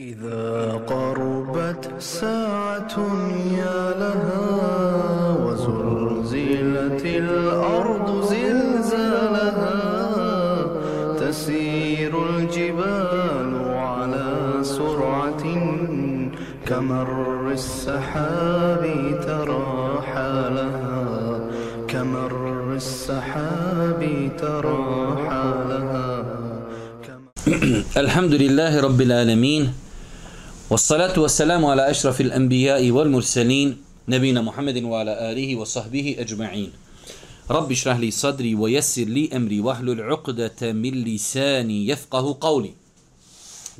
إذا قربت ساعة يا لها وزلزلت الأرض زلزالها تسير الجبال على سرعة كمر السحاب ترى حالها كمر السحاب ترى حالها الحمد لله رب العالمين Wassalatu wassalamu ala ashrafil anbiya wal mursalin nabina muhammedin wa ala alihi wa sahbihi ajma'in. Rabbi shrah li sadri wa yassir li emri wa hlul 'uqdata min lisani yafqahu qawli.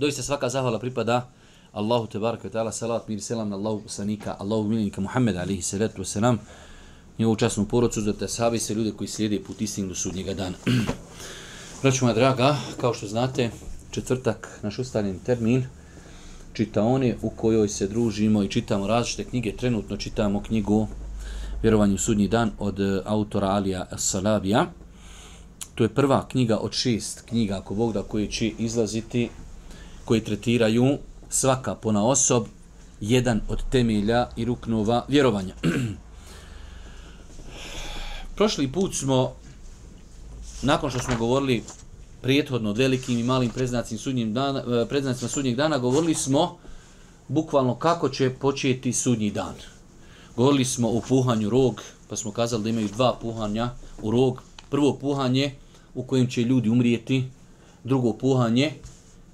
Doista svaka zahvala pripada Allahu tebaraka taala salat mir selam na Allahu sanika Allahu minika Muhammed alihi salatu wassalam i u časnu porodicu za te sahabi se ljude koji slijede put istinu do sudnjega dana. Braćo moja draga, kao što znate, četvrtak naš ustaljen termin, čitaone u kojoj se družimo i čitamo različite knjige. Trenutno čitamo knjigu Vjerovanje u sudnji dan od e, autora Alija Salabija. To je prva knjiga od šest knjiga, ako Bog da, koje će izlaziti, koje tretiraju svaka pona osob, jedan od temelja i ruknova vjerovanja. Prošli put smo, nakon što smo govorili prethodno velikim i malim e, predznacima sudnjeg dana, sudnjeg dana govorili smo bukvalno kako će početi sudnji dan. Govorili smo o puhanju rog, pa smo kazali da imaju dva puhanja u rog. Prvo puhanje u kojem će ljudi umrijeti, drugo puhanje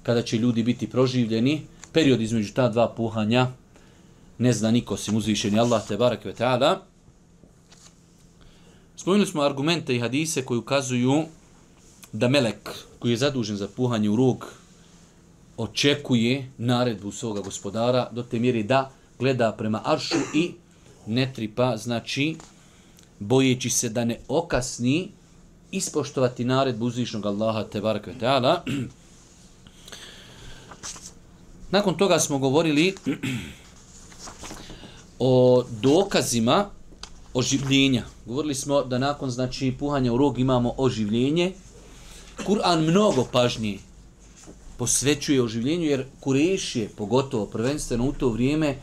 kada će ljudi biti proživljeni. Period između ta dva puhanja ne zna niko osim uzvišeni Allah te barak Spomenuli smo argumente i hadise koji ukazuju da melek koji je zadužen za puhanje u rog očekuje naredbu svoga gospodara do te mjeri da gleda prema aršu i ne tripa, znači bojeći se da ne okasni ispoštovati naredbu uzvišnog Allaha te baraka ta'ala. Nakon toga smo govorili o dokazima oživljenja. Govorili smo da nakon znači puhanja u rog imamo oživljenje, Kur'an mnogo pažnji posvećuje oživljenju, jer Kurešije, pogotovo prvenstveno u to vrijeme,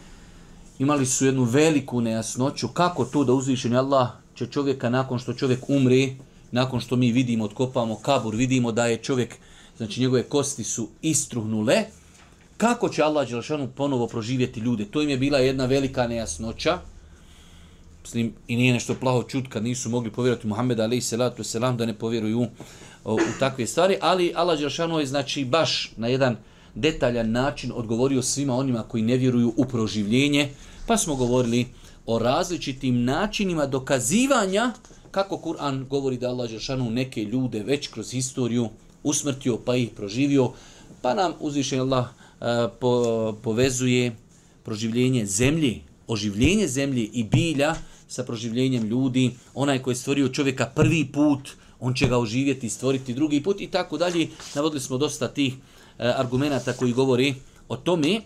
imali su jednu veliku nejasnoću kako to da uzvišeni Allah će čovjeka nakon što čovjek umre, nakon što mi vidimo, otkopamo kabur, vidimo da je čovjek, znači njegove kosti su istruhnule, kako će Allah Đelšanu ponovo proživjeti ljude? To im je bila jedna velika nejasnoća, s i nije nešto plaho čutka, nisu mogli povjerati Muhammed a.s. da ne povjeruju u takve stvari, ali Allah Đeršanu je znači baš na jedan detaljan način odgovorio svima onima koji ne vjeruju u proživljenje, pa smo govorili o različitim načinima dokazivanja kako Kur'an govori da Allah Đeršanu neke ljude već kroz historiju usmrtio pa ih proživio, pa nam uzvišen Allah e, povezuje proživljenje zemlji, oživljenje zemlji i bilja sa proživljenjem ljudi, onaj koji je stvorio čovjeka prvi put, on će ga oživjeti stvoriti drugi put i tako dalje. Navodili smo dosta tih e, argumenata koji govori o tome.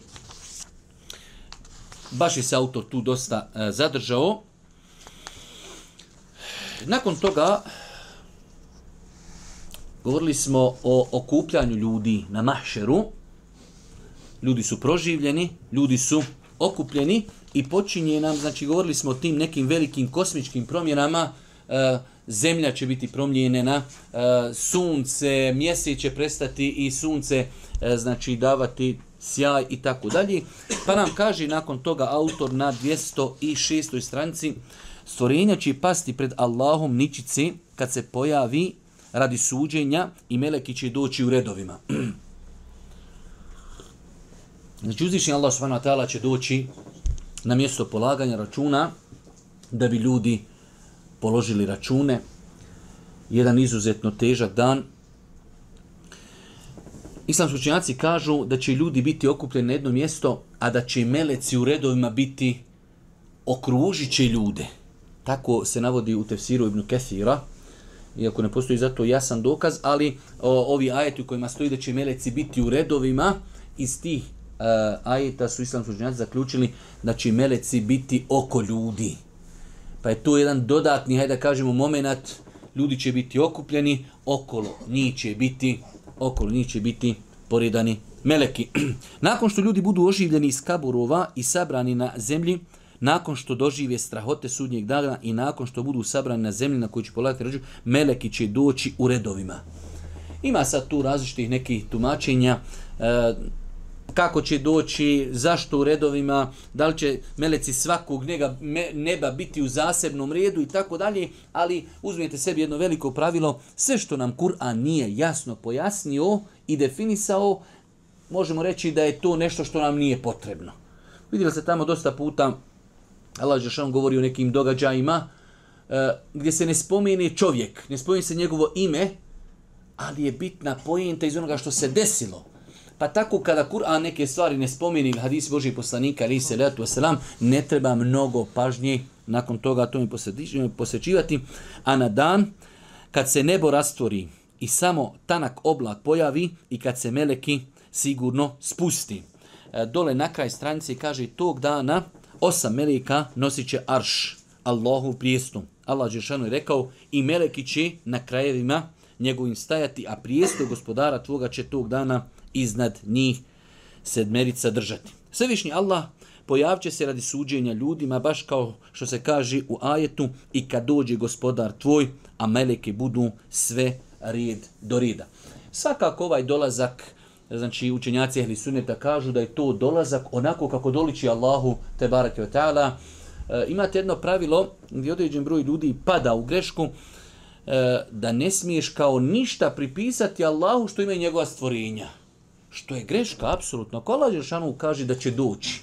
Baš je se autor tu dosta e, zadržao. Nakon toga govorili smo o okupljanju ljudi na mašeru. Ljudi su proživljeni, ljudi su okupljeni i počinje nam, znači govorili smo o tim nekim velikim kosmičkim promjenama e, zemlja će biti promijenjena, e, sunce, mjesec će prestati i sunce e, znači davati sjaj i tako dalje. Pa nam kaže nakon toga autor na 206. stranici Stvorenja će pasti pred Allahom ničici kad se pojavi radi suđenja i meleki će doći u redovima. Znači uzvišnji Allah će doći na mjesto polaganja računa da bi ljudi položili račune. Jedan izuzetno težak dan. Islamski učenjaci kažu da će ljudi biti okupljeni na jedno mjesto, a da će meleci u redovima biti okružiće ljude. Tako se navodi u tefsiru Ibn Kethira, iako ne postoji zato jasan dokaz, ali o, ovi ajeti u kojima stoji da će meleci biti u redovima, iz tih e, ajeta su islamski učenjaci zaključili da će meleci biti oko ljudi. Pa je to jedan dodatni, hajde da kažemo, moment, ljudi će biti okupljeni, okolo njih će biti, okolo njih biti poredani meleki. Nakon što ljudi budu oživljeni iz kaburova i sabrani na zemlji, nakon što dožive strahote sudnjeg dana i nakon što budu sabrani na zemlji na koju će polagati rađu, meleki će doći u redovima. Ima sad tu različitih nekih tumačenja, e, kako će doći, zašto u redovima, da li će meleci svakog neba, biti u zasebnom redu i tako dalje, ali uzmijete sebi jedno veliko pravilo, sve što nam Kur'an nije jasno pojasnio i definisao, možemo reći da je to nešto što nam nije potrebno. Vidjeli se tamo dosta puta, Allah Žešan govori o nekim događajima, e, gdje se ne spomeni čovjek, ne spomeni se njegovo ime, ali je bitna pojenta iz onoga što se desilo. Pa tako kada Kur'an neke stvari ne spomeni ili hadis Božih poslanika ali se letu selam ne treba mnogo pažnje nakon toga tome posvećivati. A na dan kad se nebo rastvori i samo tanak oblak pojavi i kad se meleki sigurno spusti. E, dole na kraj stranice kaže tog dana osam meleka nosit će arš Allahu prijestu. Allah Žešanu je rekao i meleki će na krajevima njegovim stajati, a prijestu gospodara tvoga će tog dana iznad njih sedmerica držati. Svevišnji Allah pojavit će se radi suđenja ljudima, baš kao što se kaže u ajetu i kad dođe gospodar tvoj, a meleke budu sve red do reda. Svakako ovaj dolazak, znači učenjaci Ehli suneta kažu da je to dolazak onako kako doliči Allahu te barake ta'ala. E, imate jedno pravilo gdje određen broj ljudi pada u grešku, e, da ne smiješ kao ništa pripisati Allahu što ima njegova stvorenja. Što je greška, apsolutno. Ako Allah kaže da će doći,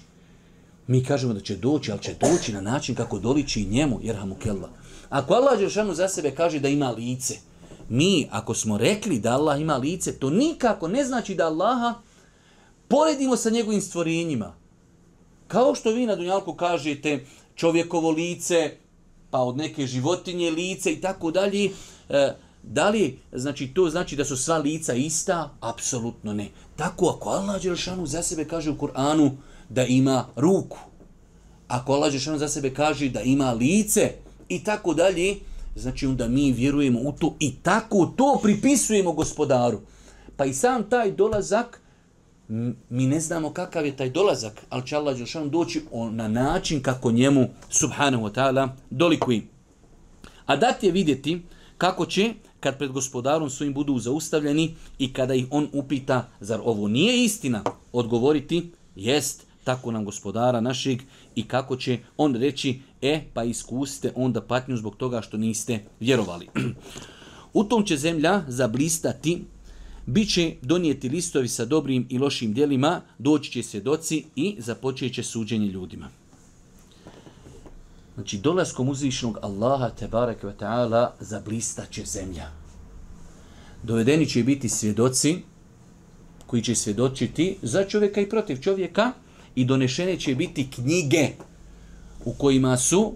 mi kažemo da će doći, ali će doći na način kako doliči njemu, jer kella. Ako Allah Žešanu za sebe kaže da ima lice, mi ako smo rekli da Allah ima lice, to nikako ne znači da Allaha poredimo sa njegovim stvorenjima. Kao što vi na Dunjalku kažete čovjekovo lice, pa od neke životinje lice i tako dalje, e, da li znači, to znači da su sva lica ista? Apsolutno ne. Tako ako Allah Đelšanu za sebe kaže u kuranu da ima ruku, ako Allah Đelšanu za sebe kaže da ima lice i tako dalje, znači onda mi vjerujemo u to i tako to pripisujemo gospodaru. Pa i sam taj dolazak, mi ne znamo kakav je taj dolazak, ali će Allah Đelšanu doći na način kako njemu, subhanahu wa ta'ala, dolikuje. A dati je vidjeti kako će kad pred gospodarom svojim budu zaustavljeni i kada ih on upita zar ovo nije istina, odgovoriti jest tako nam gospodara našeg i kako će on reći e pa iskusite onda patnju zbog toga što niste vjerovali. U tom će zemlja zablistati, bit će donijeti listovi sa dobrim i lošim djelima, doći će svjedoci i započeće suđenje ljudima. Znači, dolaskom uzvišnog Allaha, tebarek ve ta'ala, će zemlja. Dovedeni će biti svjedoci koji će svjedočiti za čovjeka i protiv čovjeka i donešene će biti knjige u kojima su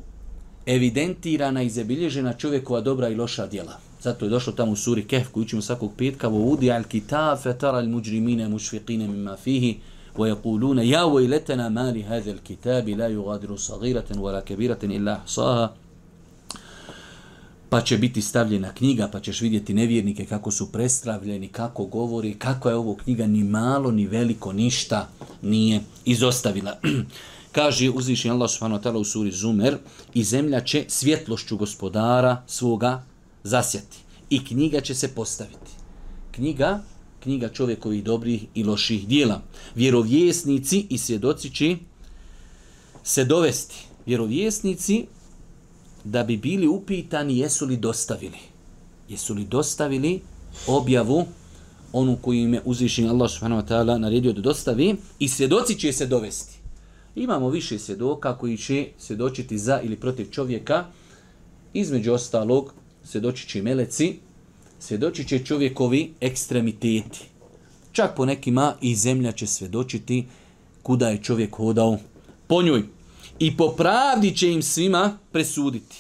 evidentirana i zabilježena čovjekova dobra i loša djela. Zato je došlo tamo u suri Kehf koju učimo svakog petka, Udi al kitab fatara al mujrimina mushfiqina mimma fihi, ويقولون يا ويلتنا ما لهذا الكتاب لا يغادر صغيرة ولا كبيرة إلا pa će biti stavljena knjiga, pa ćeš vidjeti nevjernike kako su prestravljeni, kako govori, kako je ovo knjiga, ni malo, ni veliko, ništa nije izostavila. Kaže uzvišen Allah subhanahu u suri Zumer i zemlja će svjetlošću gospodara svoga zasjati i knjiga će se postaviti. Knjiga knjiga čovjekovih dobrih i loših dijela. Vjerovjesnici i svjedoci će se dovesti. Vjerovjesnici da bi bili upitani jesu li dostavili. Jesu li dostavili objavu onu koju im je uzvišen Allah subhanahu wa ta'ala naredio da dostavi i svjedoci će se dovesti. Imamo više svjedoka koji će svjedočiti za ili protiv čovjeka. Između ostalog svjedoči će meleci svjedočit će čovjekovi ekstremiteti. Čak po nekima i zemlja će svjedočiti kuda je čovjek hodao po njoj. I po pravdi će im svima presuditi.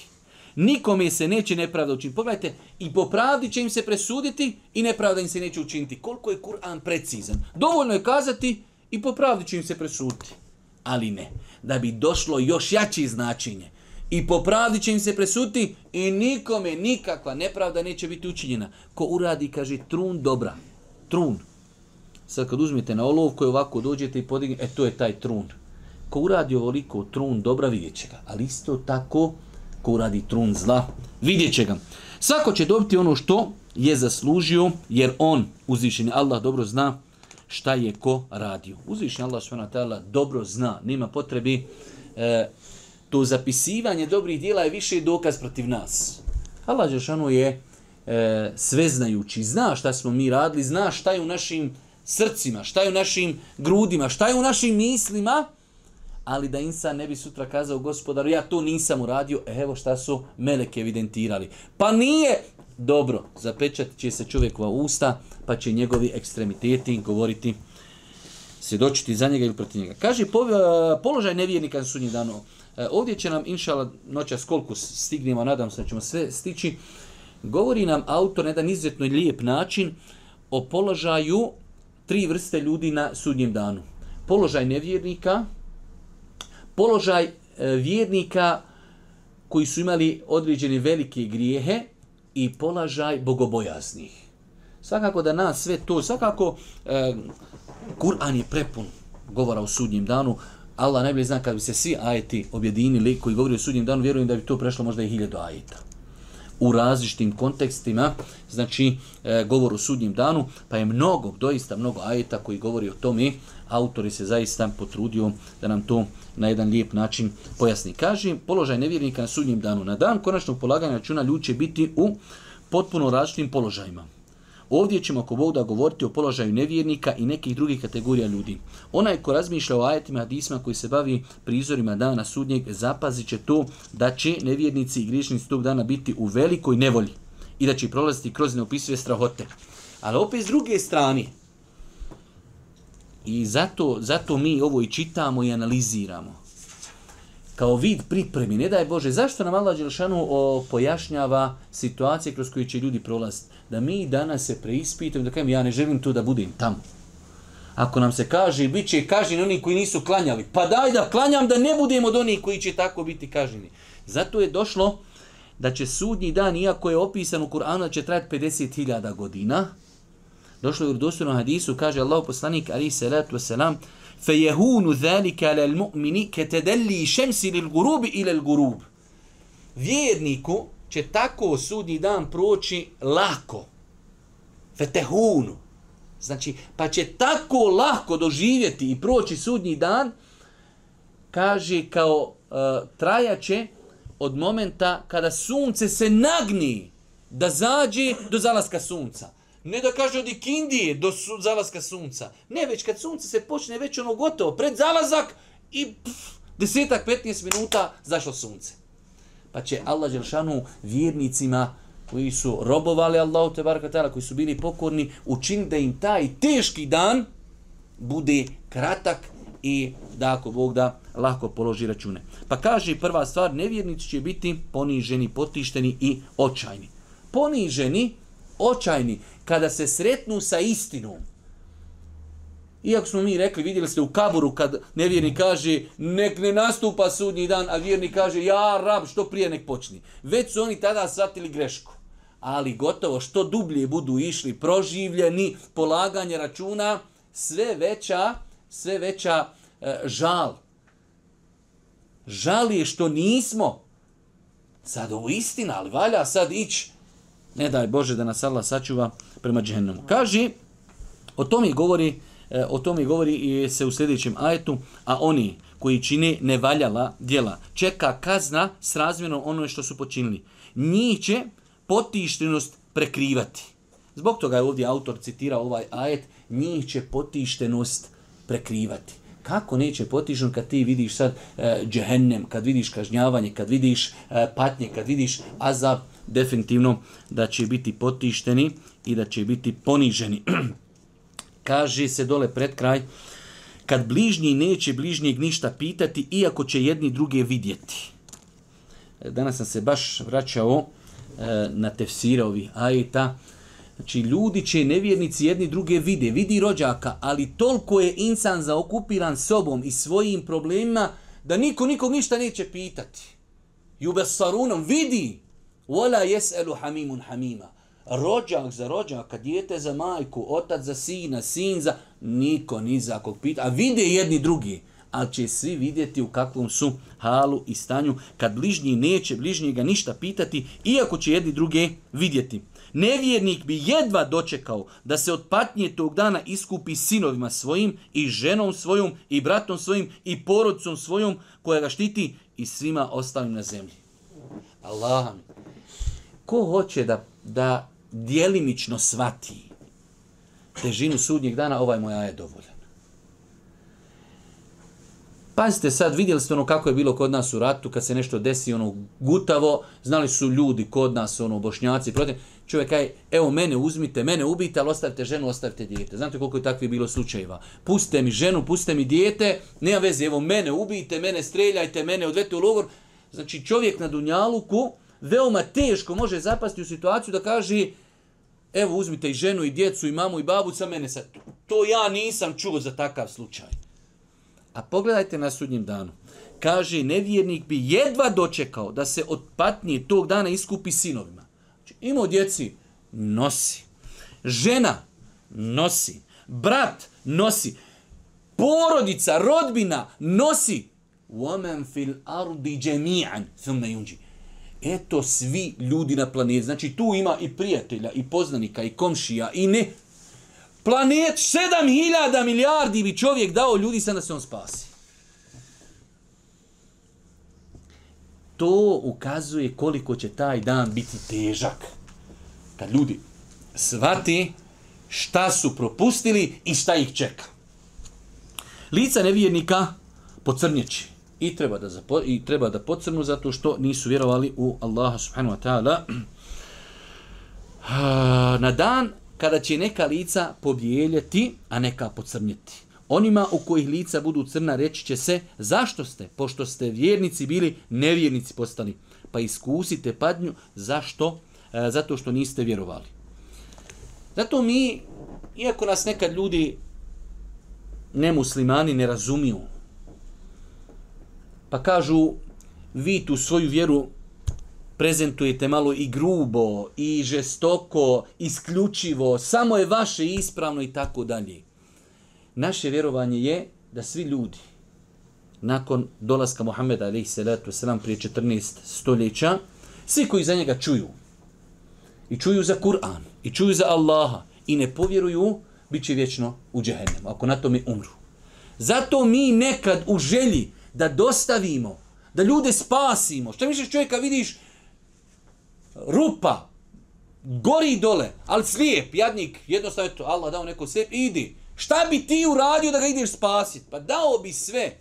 Nikome se neće nepravda učiniti. Pogledajte, i po pravdi će im se presuditi i nepravda im se neće učiniti. Koliko je Kur'an precizan. Dovoljno je kazati i po pravdi će im se presuditi. Ali ne, da bi došlo još jače značenje i po pravdi će im se presuti i nikome nikakva nepravda neće biti učinjena. Ko uradi, kaže, trun dobra. Trun. Sad kad uzmete na olov i ovako dođete i podignete, e to je taj trun. Ko uradi ovoliko trun dobra, vidjet će ga. Ali isto tako, ko uradi trun zla, vidjet će ga. Svako će dobiti ono što je zaslužio, jer on, uzvišeni Allah, dobro zna šta je ko radio. Uzvišeni Allah, dobro zna, nema potrebi e, to zapisivanje dobrih dijela je više dokaz protiv nas. Allah ono je e, sveznajući, zna šta smo mi radili, zna šta je u našim srcima, šta je u našim grudima, šta je u našim mislima, ali da insan ne bi sutra kazao gospodaru, ja to nisam uradio, e, evo šta su meleke evidentirali. Pa nije dobro, zapečati će se čovjekova usta, pa će njegovi ekstremiteti govoriti, svjedočiti za njega ili protiv njega. Kaže, e, položaj nevjernika su njih dano E, ovdje će nam, inšala, noćas koliko stignemo, nadam se da ćemo sve stići, govori nam autor na jedan izuzetno lijep način o položaju tri vrste ljudi na sudnjem danu. Položaj nevjernika, položaj e, vjernika koji su imali određene velike grijehe i položaj bogobojasnih. Svakako da nas sve to, svakako e, Kur'an je prepun govora o sudnjem danu, Allah najbolje zna kad bi se svi ajeti objedinili koji govori o sudnjem danu, vjerujem da bi to prešlo možda i hiljadu ajeta. U različitim kontekstima, znači govoru e, govor o sudnjem danu, pa je mnogo, doista mnogo ajeta koji govori o tome, autori se zaista potrudio da nam to na jedan lijep način pojasni. Kaže, položaj nevjernika na sudnjem danu. Na dan konačnog polaganja računa ljudi će biti u potpuno različitim položajima. Ovdje ćemo ako Bog govoriti o položaju nevjernika i nekih drugih kategorija ljudi. Onaj ko razmišlja o ajetima disma koji se bavi prizorima dana sudnjeg, zapazit će to da će nevjernici i griješnici tog dana biti u velikoj nevolji i da će prolaziti kroz neopisive strahote. Ali opet s druge strane, i zato, zato mi ovo i čitamo i analiziramo kao vid pripremi. Ne daj Bože, zašto nam Allah Đelšanu pojašnjava situacije kroz koje će ljudi prolaziti? Da mi danas se preispitamo, da kažem ja ne želim tu da budem tamo. Ako nam se kaže, bit će kažnjeni oni koji nisu klanjali. Pa daj da klanjam da ne budemo od onih koji će tako biti kaženi. Zato je došlo da će sudnji dan, iako je opisan u Kur'anu, da će trajati 50.000 godina. Došlo je u na hadisu, kaže Allah poslanik, ali salatu wasalam, فَيَهُونُ ذَلِكَ لَلْمُؤْمِنِ كَتَدَلِّي شَمْسِ لِلْغُرُوبِ إِلَى الْغُرُوبِ Vjerniku će tako sudnji dan proći lako. فَتَهُونُ Znači, pa će tako lako doživjeti i proći sudnji dan, kaže kao uh, trajaće od momenta kada sunce se nagni da zađe do zalaska sunca. Ne da kaže od Ikindije do su, zalaska sunca. Ne, već kad sunce se počne, već ono gotovo, pred zalazak i pff, desetak, petnijest minuta zašlo sunce. Pa će Allah Đelšanu vjernicima koji su robovali Allahu koji su bili pokorni, učiniti da im taj teški dan bude kratak i da ako Bog da lako položi račune. Pa kaže prva stvar, nevjernici će biti poniženi, potišteni i očajni. Poniženi očajni kada se sretnu sa istinom. Iako smo mi rekli, vidjeli ste u kaburu kad nevjerni kaže nek ne nastupa sudnji dan, a vjerni kaže ja rab što prije nek počni. Već su oni tada shvatili grešku. Ali gotovo što dublje budu išli, proživljeni, polaganje računa, sve veća, sve veća e, žal. Žal je što nismo. Sad ovo istina, ali valja sad ići ne daj Bože da nas Allah sačuva prema džehennemu. Kaži, o tom govori e, o tome govori i se u sljedećem ajetu, a oni koji čine nevaljala djela, čeka kazna s srazmjerno onome što su počinili. Njih će potištenost prekrivati. Zbog toga je ovdje autor citirao ovaj ajet, njih će potištenost prekrivati. Kako neće potištenost kad ti vidiš sad e, kad vidiš kažnjavanje, kad vidiš e, patnje, kad vidiš azab, definitivno da će biti potišteni i da će biti poniženi. Kaže se dole pred kraj, kad bližnji neće bližnjeg ništa pitati, iako će jedni druge vidjeti. Danas sam se baš vraćao e, na tefsirovi ovih ajeta. Znači, ljudi će nevjernici jedni druge vide, vidi rođaka, ali toliko je insan zaokupiran sobom i svojim problemima da niko nikog ništa neće pitati. Jube vidi, Vola jeselu hamimun hamima. Rođak za rođaka, dijete za majku, otac za sina, sin za... Niko ni za kog pita. A vide jedni drugi. Ali će svi vidjeti u kakvom su halu i stanju. Kad bližnji neće bližnjega ništa pitati, iako će jedni druge vidjeti. Nevjernik bi jedva dočekao da se od patnje tog dana iskupi sinovima svojim i ženom svojom i bratom svojim i porodcom svojom koja ga štiti i svima ostalim na zemlji. Allah ko hoće da, da djelimično svati težinu sudnjeg dana, ovaj moja je dovoljan. Pazite sad, vidjeli ste ono kako je bilo kod nas u ratu, kad se nešto desi ono gutavo, znali su ljudi kod nas, ono bošnjaci, protiv, čovjek kaj, evo mene uzmite, mene ubijte, ali ostavite ženu, ostavite dijete. Znate koliko je takvi bilo slučajeva? Pustite mi ženu, pustite mi dijete, nema veze, evo mene ubijte, mene streljajte, mene odvete u logor. Znači čovjek na Dunjaluku, veoma teško može zapasti u situaciju da kaže evo uzmite i ženu i djecu i mamu i babu sa mene sad. To ja nisam čuo za takav slučaj. A pogledajte na sudnjem danu. Kaže, nevjernik bi jedva dočekao da se od patnje tog dana iskupi sinovima. Znači, imao djeci, nosi. Žena, nosi. Brat, nosi. Porodica, rodbina, nosi. Woman fil ardi jami'an. Thumna junđi. Eto svi ljudi na planeti. Znači tu ima i prijatelja, i poznanika, i komšija, i ne. Planet 7000 milijardi bi čovjek dao ljudi sam da se on spasi. To ukazuje koliko će taj dan biti težak. Kad ljudi svati šta su propustili i šta ih čeka. Lica nevjernika pocrnjeći i treba da, i treba da pocrnu zato što nisu vjerovali u Allaha subhanahu wa ta'ala na dan kada će neka lica pobijeljeti, a neka pocrnjeti. Onima u kojih lica budu crna reći će se zašto ste, pošto ste vjernici bili, nevjernici postali. Pa iskusite padnju, zašto? E, zato što niste vjerovali. Zato mi, iako nas nekad ljudi nemuslimani ne razumiju, pa kažu, vi tu svoju vjeru prezentujete malo i grubo, i žestoko, isključivo, samo je vaše ispravno i tako dalje. Naše vjerovanje je da svi ljudi nakon dolaska Muhammeda alaihi selam prije 14 stoljeća, svi koji za njega čuju, i čuju za Kur'an, i čuju za Allaha, i ne povjeruju, bit će vječno u džehennemu, ako na to mi umru. Zato mi nekad u želji da dostavimo, da ljude spasimo. Što misliš čovjeka vidiš rupa, gori dole, ali slijep, jadnik, jednostavno to, Allah dao neko slijep, idi. Šta bi ti uradio da ga ideš spasit? Pa dao bi sve.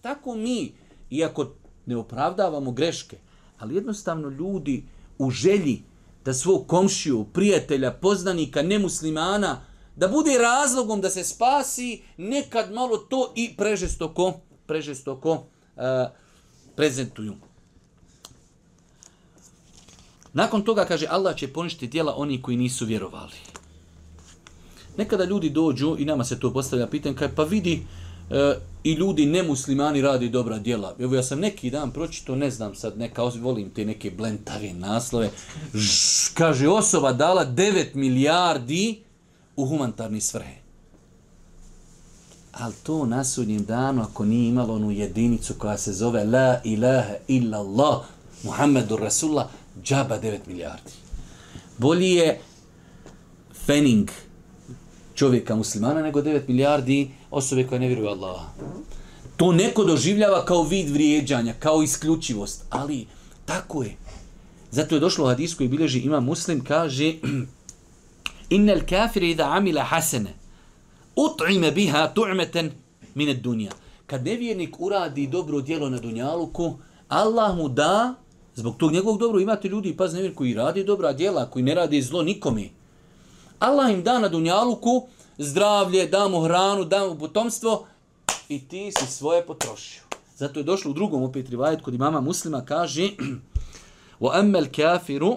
Tako mi, iako ne opravdavamo greške, ali jednostavno ljudi u želji da svog komšiju, prijatelja, poznanika, nemuslimana, da bude razlogom da se spasi, nekad malo to i prežestoko prežestoko e, prezentuju. Nakon toga, kaže, Allah će poništiti djela oni koji nisu vjerovali. Nekada ljudi dođu, i nama se to postavlja pitanje, kaj pa vidi e, i ljudi nemuslimani radi dobra djela. Evo ja sam neki dan pročito, ne znam sad, neka, volim te neke blentare naslove, kaže, osoba dala 9 milijardi u humanitarni svrhe ali to na sudnjem danu, ako nije imalo onu jedinicu koja se zove La ilaha illa Allah, Muhammedu Rasulullah, džaba 9 milijardi. Bolji je fening čovjeka muslimana nego 9 milijardi osobe koje ne vjeruje Allaha. To neko doživljava kao vid vrijeđanja, kao isključivost, ali tako je. Zato je došlo u hadisku i bilježi ima muslim, kaže Innel kafir i da amila hasene ut'ime biha tu'meten mine dunja. Kad nevjernik uradi dobro djelo na dunjaluku, Allah mu da, zbog tog njegovog dobro imate ljudi, paz nevjernik, koji radi dobra djela, koji ne radi zlo nikome. Allah im da na dunjaluku zdravlje, da mu hranu, da mu potomstvo i ti si svoje potrošio. Zato je došlo u drugom opet rivajet kod imama muslima kaže وَأَمَّ الْكَافِرُ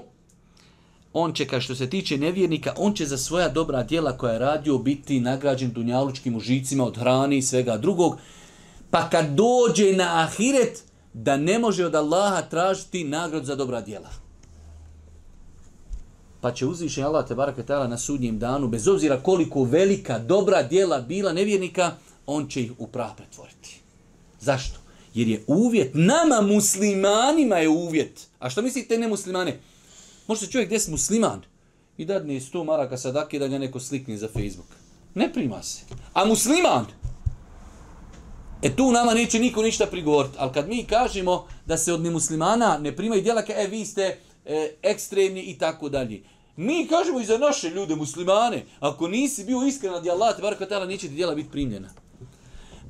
on će, kao što se tiče nevjernika, on će za svoja dobra djela koja je radio biti nagrađen dunjalučkim užicima od hrani i svega drugog. Pa kad dođe na ahiret, da ne može od Allaha tražiti nagradu za dobra djela. Pa će uzviše Allah te na sudnjem danu, bez obzira koliko velika dobra djela bila nevjernika, on će ih u prah pretvoriti. Zašto? Jer je uvjet, nama muslimanima je uvjet. A što mislite ne muslimane? Može se čovjek desiti musliman i ne 100 maraka sadake da ga neko slikni za Facebook. Ne prima se. A musliman? E tu nama neće niko ništa prigovoriti. Ali kad mi kažemo da se od nemuslimana ne primaju djelaka, e vi ste e, ekstremni i tako dalje. Mi kažemo i za naše ljude, muslimane, ako nisi bio iskren od Allah, bar kod neće ti djela biti primljena.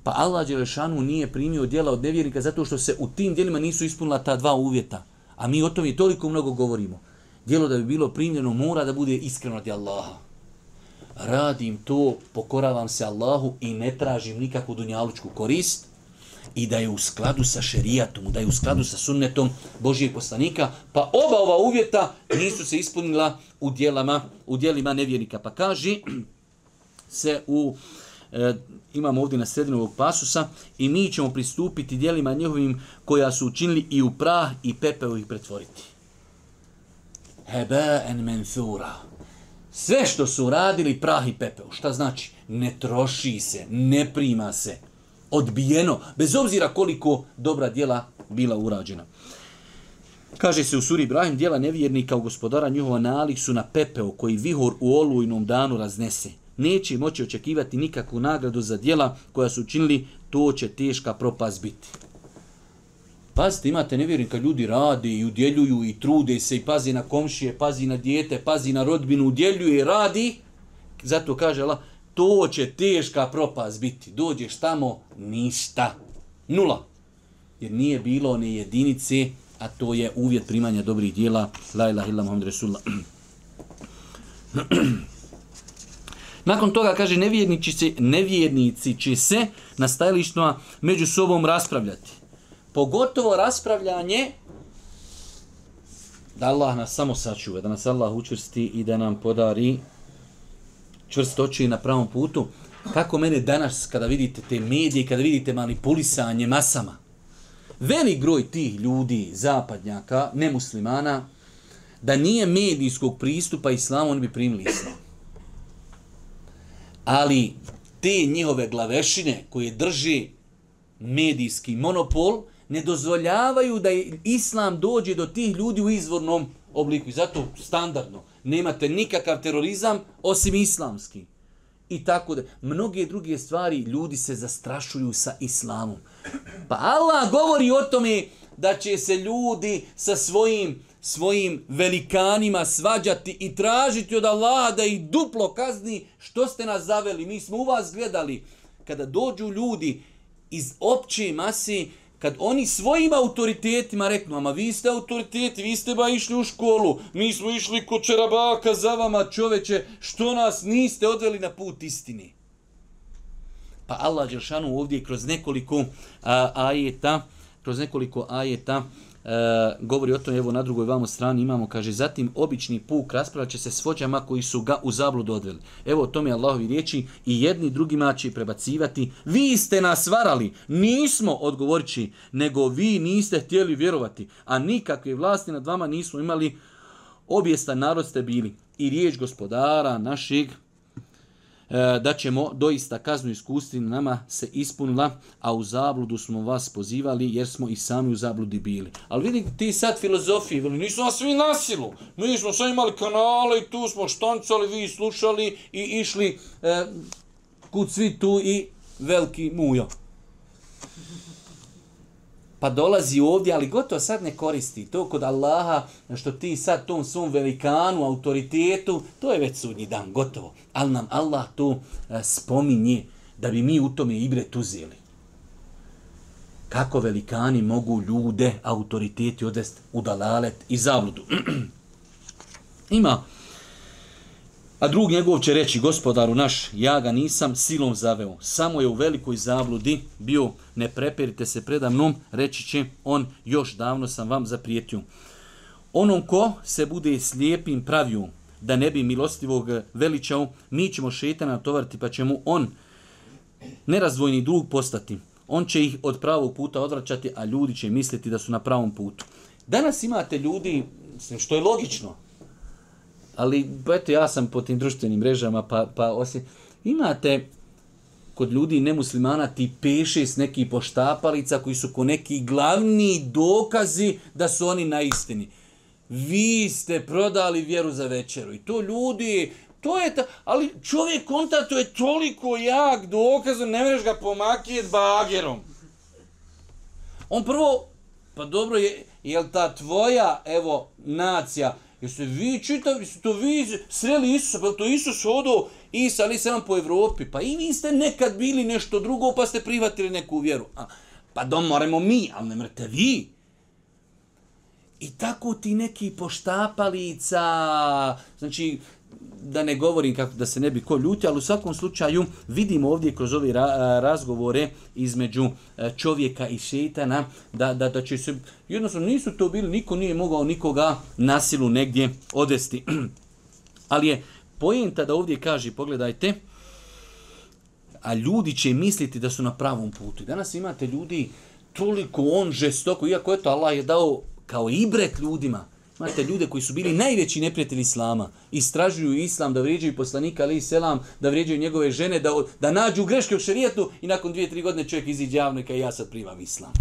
Pa Allah Đelešanu nije primio djela od nevjernika zato što se u tim djelima nisu ispunila ta dva uvjeta. A mi o tome toliko mnogo govorimo djelo da bi bilo primljeno mora da bude iskreno radi Allaha. Radim to, pokoravam se Allahu i ne tražim nikakvu dunjalučku korist i da je u skladu sa šerijatom, da je u skladu sa sunnetom Božijeg poslanika, pa oba ova uvjeta nisu se ispunila u dijelima u djelima nevjernika. Pa kaži se u e, imamo ovdje na sredinu ovog pasusa i mi ćemo pristupiti dijelima njihovim koja su učinili i u prah i pepeo ih pretvoriti en mensura. Sve što su radili prah i pepeo. Šta znači? Ne troši se, ne prima se. Odbijeno, bez obzira koliko dobra djela bila urađena. Kaže se u suri Ibrahim, djela nevjernika u gospodara njihova nalik su na pepeo koji vihor u olujnom danu raznese. Neće moći očekivati nikakvu nagradu za djela koja su učinili, to će teška propast biti. Pazite, imate kad ljudi rade i udjeljuju i trude se i pazi na komšije, pazi na dijete, pazi na rodbinu, udjeljuje i radi. Zato kaže Allah, to će teška propast biti. Dođeš tamo, ništa. Nula. Jer nije bilo ni jedinice, a to je uvjet primanja dobrih dijela. La ilaha illa Nakon toga, kaže, nevjernici, nevjernici će se na stajalištima među sobom raspravljati. Pogotovo raspravljanje da Allah nas samo sačuva, da nas Allah učvrsti i da nam podari čvrstoći na pravom putu. Kako mene danas, kada vidite te medije, kada vidite manipulisanje masama, velik groj tih ljudi, zapadnjaka, nemuslimana, da nije medijskog pristupa islamu, oni bi primili islam. Ali te njihove glavešine koje drži medijski monopol, ne dozvoljavaju da islam dođe do tih ljudi u izvornom obliku. I zato standardno nemate nikakav terorizam osim islamski. I tako da, mnoge druge stvari ljudi se zastrašuju sa islamom. Pa Allah govori o tome da će se ljudi sa svojim svojim velikanima svađati i tražiti od Allaha da ih duplo kazni što ste nas zaveli. Mi smo u vas gledali. Kada dođu ljudi iz opće masi kad oni svojim autoritetima reknu, ama vi ste autoriteti, vi ste ba išli u školu, mi smo išli kod čarabaka za vama čoveče, što nas niste odveli na put istini. Pa Allah Đeršanu ovdje kroz nekoliko a, ajeta, kroz nekoliko ajeta E, govori o tome, evo na drugoj vamo strani imamo, kaže, zatim obični puk raspravlja će se s vođama koji su ga u zablu odveli. Evo o tome Allahovi riječi i jedni drugima će prebacivati, vi ste nas varali, nismo odgovorići, nego vi niste htjeli vjerovati, a nikakve vlasti nad vama nismo imali, objestan narod ste bili i riječ gospodara našeg E, da ćemo doista kaznu iskustvim nama se ispunila, a u zabludu smo vas pozivali jer smo i sami u zabludi bili. Ali vidi ti sad filozofiji, veli, nisu vas svi nasilu, mi smo svi imali kanale i tu smo štancali, vi slušali i išli e, kud svi tu i veliki mujo pa dolazi ovdje, ali gotovo sad ne koristi. To kod Allaha, što ti sad tom svom velikanu, autoritetu, to je već sudnji dan, gotovo. Ali nam Allah to e, spominje da bi mi u tome ibre uzeli. Kako velikani mogu ljude, autoriteti odvesti u dalalet i zabludu. Ima a drug njegov će reći, gospodaru naš, ja ga nisam silom zaveo, samo je u velikoj zabludi bio, ne preperite se preda mnom, reći će, on još davno sam vam zaprijetio. Onom ko se bude slijepim pravio, da ne bi milostivog veličao, mi ćemo šetana tovariti pa će mu on nerazvojni drug postati. On će ih od pravog puta odvraćati, a ljudi će misliti da su na pravom putu. Danas imate ljudi, što je logično, ali eto ja sam po tim društvenim mrežama, pa, pa osim, imate kod ljudi nemuslimana ti peše s nekih poštapalica koji su ko neki glavni dokazi da su oni na istini. Vi ste prodali vjeru za večeru i to ljudi, to je ta, ali čovjek konta to je toliko jak dokaz, ne možeš ga pomakijet bagerom. On prvo, pa dobro je, jel ta tvoja, evo, nacija, Jeste vi ste to vi sreli Isusa, pa to Isus hodao Isa, ali sam po Evropi. Pa i vi ste nekad bili nešto drugo, pa ste prihvatili neku vjeru. A, pa dom moramo mi, ali ne mrete vi. I tako ti neki poštapalica, znači da ne govorim kako da se ne bi ko ljuti, ali u svakom slučaju vidimo ovdje kroz ove razgovore između e, čovjeka i šetana da, da, će se, jednostavno nisu to bili, niko nije mogao nikoga nasilu negdje odesti. ali je pojenta da ovdje kaže, pogledajte, a ljudi će misliti da su na pravom putu. Danas imate ljudi toliko on žestoko, iako je to Allah je dao kao ibret ljudima, Imate ljude koji su bili najveći neprijatelji Islama. Istražuju Islam, da vrijeđaju poslanika, ali selam, da vrijeđaju njegove žene, da, da nađu greške u šerijetu i nakon dvije, tri godine čovjek iziđe javno i ja sad primam Islam.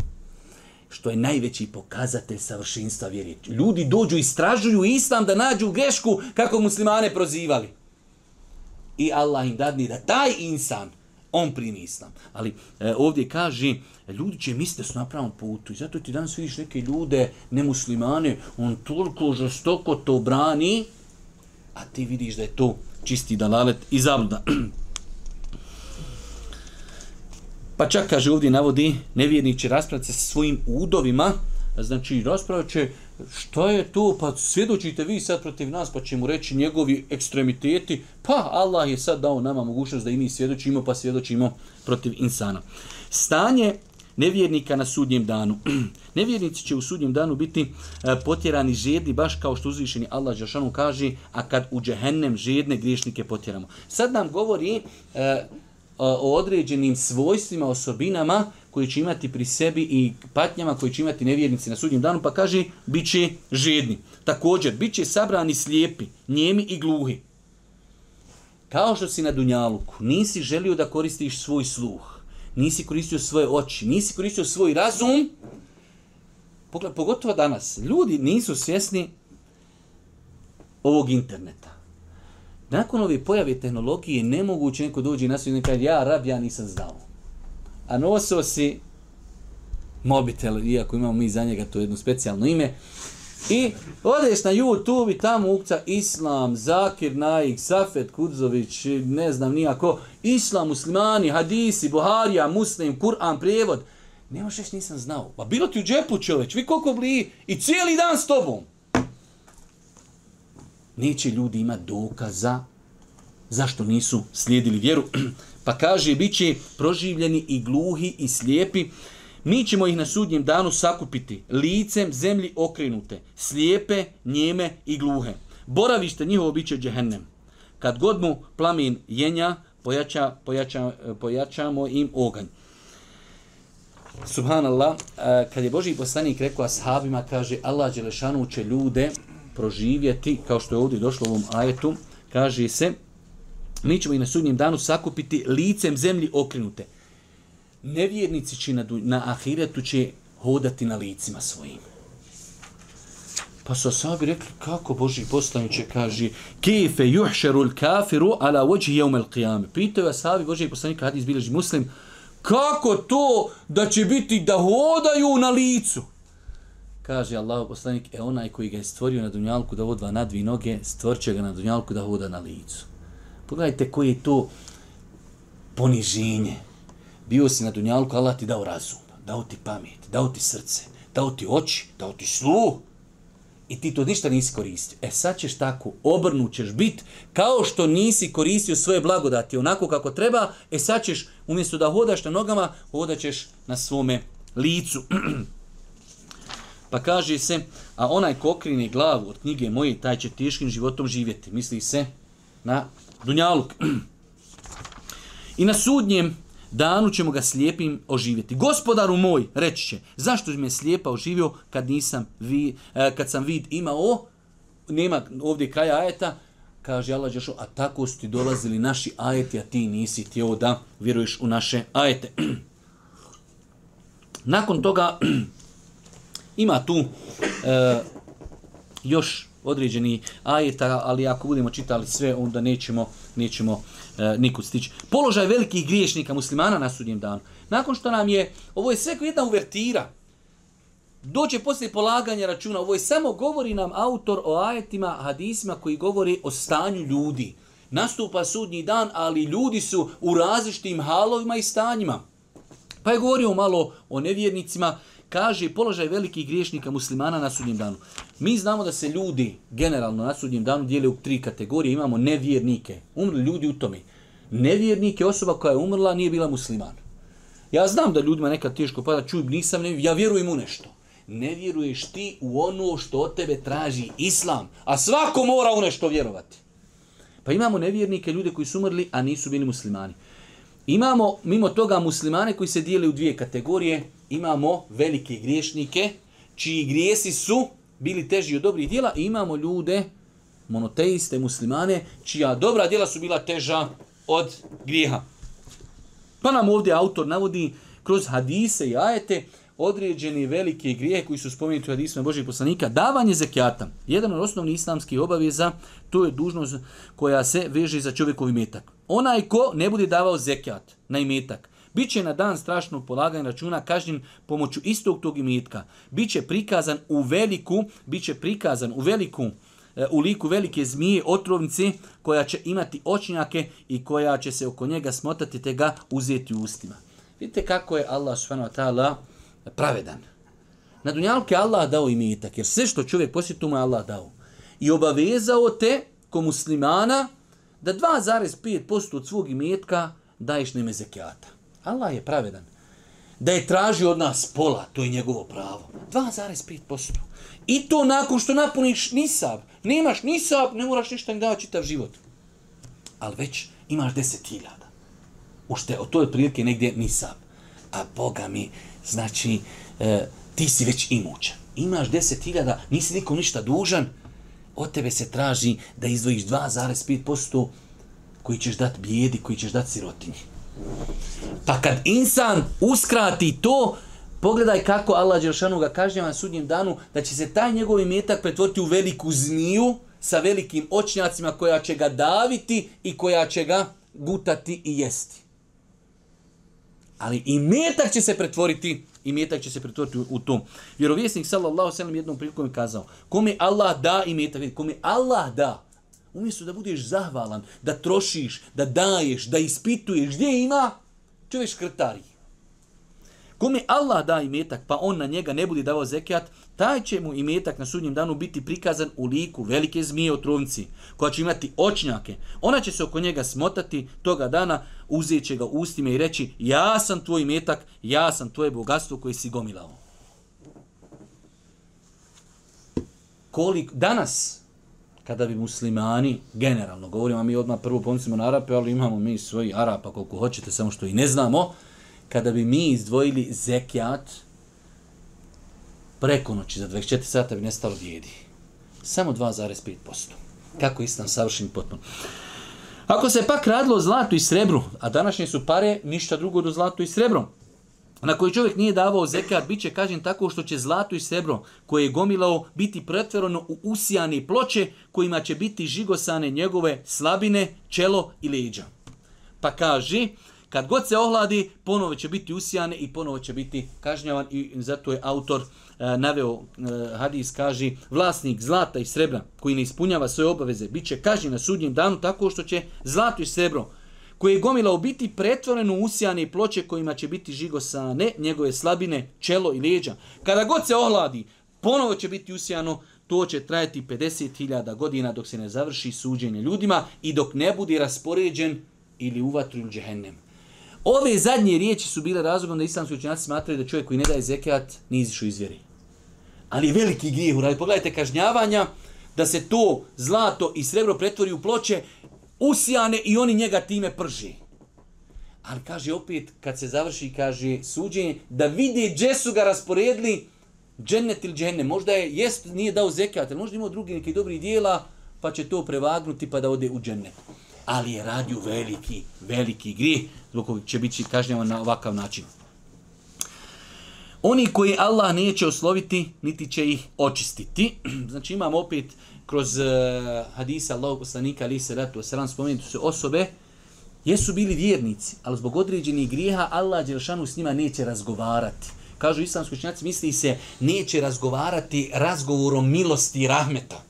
Što je najveći pokazatelj savršenstva vjeri. Ljudi dođu, istražuju Islam da nađu grešku kako muslimane prozivali. I Allah im dadni da taj insan on primi islam. Ali e, ovdje kaže, ljudi će misliti da su na pravom putu. I zato ti danas vidiš neke ljude, nemuslimane, on toliko žestoko to brani, a ti vidiš da je to čisti dalalet i zabluda. Pa čak, kaže ovdje navodi, nevjernik će raspraviti se sa svojim udovima, Znači, rasprava će, što je to, pa svjedočite vi sad protiv nas, pa će mu reći njegovi ekstremiteti, pa Allah je sad dao nama mogućnost da i mi svjedočimo, pa svjedočimo protiv insana. Stanje nevjernika na sudnjem danu. Nevjernici će u sudnjem danu biti e, potjerani žedni, baš kao što uzvišeni Allah Đašanu kaže, a kad u džehennem žedne griješnike potjeramo. Sad nam govori e, o određenim svojstvima, osobinama koji će imati pri sebi i patnjama koji će imati nevjernici na sudnjem danu, pa kaže bit će žedni. Također, bit će sabrani slijepi, njemi i gluhi. Kao što si na Dunjaluku, nisi želio da koristiš svoj sluh, nisi koristio svoje oči, nisi koristio svoj razum, pogotovo danas, ljudi nisu svjesni ovog interneta. Nakon ove pojave tehnologije, nemoguće neko dođe i nas i kaže, ja rab, ja nisam znao a nosio si mobitel, iako imamo mi za njega to jedno specijalno ime, i odeš na YouTube i tamo ukca Islam, Zakir Naik, Safet Kurzović, ne znam nijako, Islam, muslimani, hadisi, Buharija, muslim, Kur'an, prijevod. Ne možeš, nisam znao. Pa bilo ti u džepu čoveč, vi koliko bli i cijeli dan s tobom. Neće ljudi imati dokaza zašto nisu slijedili vjeru. Pa kaže, bit će proživljeni i gluhi i slijepi. Mi ćemo ih na sudnjem danu sakupiti licem zemlji okrenute, slijepe, njeme i gluhe. Boravište njihovo bit će Kad god mu plamin jenja, pojača, pojačamo im oganj. Subhanallah, e, kad je Boži poslanik rekao ashabima, kaže Allah Đelešanu će ljude proživjeti, kao što je ovdje došlo u ovom ajetu, kaže se, mi ćemo i na sudnjem danu sakupiti licem zemlji okrenute. Nevjernici će na, na ahiretu će hodati na licima svojim. Pa su asabi rekli, kako Boži poslaniće, kaže, kefe juhšerul kafiru ala vođi jeumel qiyame. je asabi Boži poslanika, hadis bilježi muslim, kako to da će biti da hodaju na licu? Kaže Allah poslanik, e onaj koji ga je stvorio na dunjalku da odva na dvi noge, će ga na dunjalku da hoda na licu. Pogledajte koji je to poniženje. Bio si na Dunjalku, Allah ti dao razum, dao ti pamet, dao ti srce, dao ti oči, dao ti slu. I ti to ništa nisi koristio. E sad ćeš tako, obrnut ćeš bit, kao što nisi koristio svoje blagodati, onako kako treba, e sad ćeš, umjesto da hodaš na nogama, hodat ćeš na svome licu. pa kaže se, a onaj ko okrine glavu od knjige moje, taj će tiškim životom živjeti. Misli se na Dunjaluk. I na sudnjem danu ćemo ga slijepim oživjeti. Gospodaru moj, reći će, zašto me slijepa oživio kad, nisam vi, e, kad sam vid imao, nema ovdje kraja ajeta, kaže Allah a tako su ti dolazili naši ajeti, a ti nisi htio da vjeruješ u naše ajete. Nakon toga ima tu e, još određeni ajeta, ali ako budemo čitali sve, onda nećemo, nećemo e, nikud stići. Položaj velikih griješnika muslimana na sudnjem danu. Nakon što nam je, ovo je sve jedna uvertira, doće poslije polaganja računa, ovo je samo govori nam autor o ajetima, hadisima koji govori o stanju ljudi. Nastupa sudnji dan, ali ljudi su u različitim halovima i stanjima. Pa je govorio malo o nevjernicima, kaže položaj velikih griješnika muslimana na sudnjem danu. Mi znamo da se ljudi generalno na sudnjem danu dijele u tri kategorije. Imamo nevjernike, umrli ljudi u tome. Nevjernik je osoba koja je umrla, nije bila musliman. Ja znam da ljudima nekad teško pada, čuj, nisam, ja vjerujem u nešto. Ne vjeruješ ti u ono što od tebe traži islam, a svako mora u nešto vjerovati. Pa imamo nevjernike, ljude koji su umrli, a nisu bili muslimani. Imamo mimo toga muslimane koji se dijele u dvije kategorije, imamo velike griješnike, čiji grijesi su bili teži od dobrih djela i imamo ljude, monoteiste, muslimane, čija dobra djela su bila teža od grijeha. Pa nam ovdje autor navodi kroz hadise i ajete određeni velike grije koji su spomenuti u hadisima Božih poslanika, davanje zekijata. Jedan od osnovnih islamskih obaveza, to je dužnost koja se veže za čovjekov imetak. Onaj ko ne bude davao zekijat na imetak, Biće na dan strašnog polaganja računa kažnjen pomoću istog tog imitka. Biće prikazan u veliku, biće prikazan u veliku e, u liku velike zmije otrovnice koja će imati očnjake i koja će se oko njega smotati te ga uzeti u ustima. Vidite kako je Allah subhanahu pravedan. Na je Allah dao imitak jer sve što čovjek posjeti mu je Allah dao. I obavezao te, ko muslimana, da 2,5% od svog imetka daješ neme zekijata. Allah je pravedan. Da je tražio od nas pola, to je njegovo pravo. 2,5%. I to nakon što napuniš nisab. Nemaš nisab, ne moraš ništa ni davati čitav život. Ali već imaš 10.000. Ušte, od toj prilike negdje nisab. A Boga mi, znači, e, ti si već imućan. Imaš 10.000, nisi nikom ništa dužan, od tebe se traži da izdvojiš 2,5% koji ćeš dati bijedi, koji ćeš dati sirotinji. Pa kad insan uskrati to, pogledaj kako Allah Đelšanu ga kažnjava na sudnjem danu, da će se taj njegov imetak pretvoriti u veliku zmiju sa velikim očnjacima koja će ga daviti i koja će ga gutati i jesti. Ali i metak će se pretvoriti i će se pretvoriti u, tom. Vjerovjesnik sallallahu sallam jednom prilikom je kazao, kome Allah da i metak, kome Allah da, Umjesto da budeš zahvalan, da trošiš, da daješ, da ispituješ gdje ima, čovjek škrtari. Kome Allah da imetak, pa on na njega ne bude davao zekijat, taj će mu imetak na sudnjem danu biti prikazan u liku velike zmije o trunci, koja će imati očnjake. Ona će se oko njega smotati toga dana, uzet će ga ustima i reći, ja sam tvoj imetak, ja sam tvoje bogatstvo koje si gomilao. Kolik, danas, kada bi muslimani, generalno govorimo, mi odmah prvo pomislimo na Arape, ali imamo mi svoji Arapa koliko hoćete, samo što i ne znamo, kada bi mi izdvojili zekijat preko noći za 24 sata bi nestalo bijedi. Samo 2,5%. Kako istan, savršen potpuno. Ako se pak radilo o zlatu i srebru, a današnje su pare ništa drugo do zlatu i srebrom, na koji čovjek nije davao zekar, bit će kažen tako što će zlato i srebro koje je gomilao biti pretvoreno u usijane ploče kojima će biti žigosane njegove slabine, čelo i leđa. Pa kaži, kad god se ohladi, ponovo će biti usijane i ponovo će biti kažnjavan i zato je autor e, naveo e, hadis kaže vlasnik zlata i srebra koji ne ispunjava svoje obaveze bit će kažnjen na sudnjem danu tako što će zlato i srebro koji je u biti pretvoreno usijane ploče kojima će biti žigosane njegove slabine, čelo i leđa. Kada god se ohladi, ponovo će biti usijano, to će trajati 50.000 godina dok se ne završi suđenje ljudima i dok ne bude raspoređen ili u džehennem. Ove zadnje riječi su bile razlogom da islamski učenjaci smatraju da čovjek koji ne daje zekat nije izišu iz vjeri. Ali veliki grijeh uradi. Pogledajte kažnjavanja da se to zlato i srebro pretvori u ploče usijane i oni njega time prži. Ali kaže opet, kad se završi, kaže suđenje, da vidi gdje su ga rasporedili, džennet ili dženne, možda je, jest, nije dao zekat, ali možda imao drugi neki dobri dijela, pa će to prevagnuti pa da ode u džennet. Ali je radio veliki, veliki grih, zbog kojeg će biti kažnjavan na ovakav način. Oni koji Allah neće osloviti, niti će ih očistiti. Znači imamo opet kroz uh, eh, hadisa Allahog poslanika ali se ratu osram, spomenuti su osobe jesu bili vjernici, ali zbog određenih grijeha Allah Đelšanu s njima neće razgovarati. Kažu islamski učinjaci, misli se neće razgovarati razgovorom milosti i rahmeta.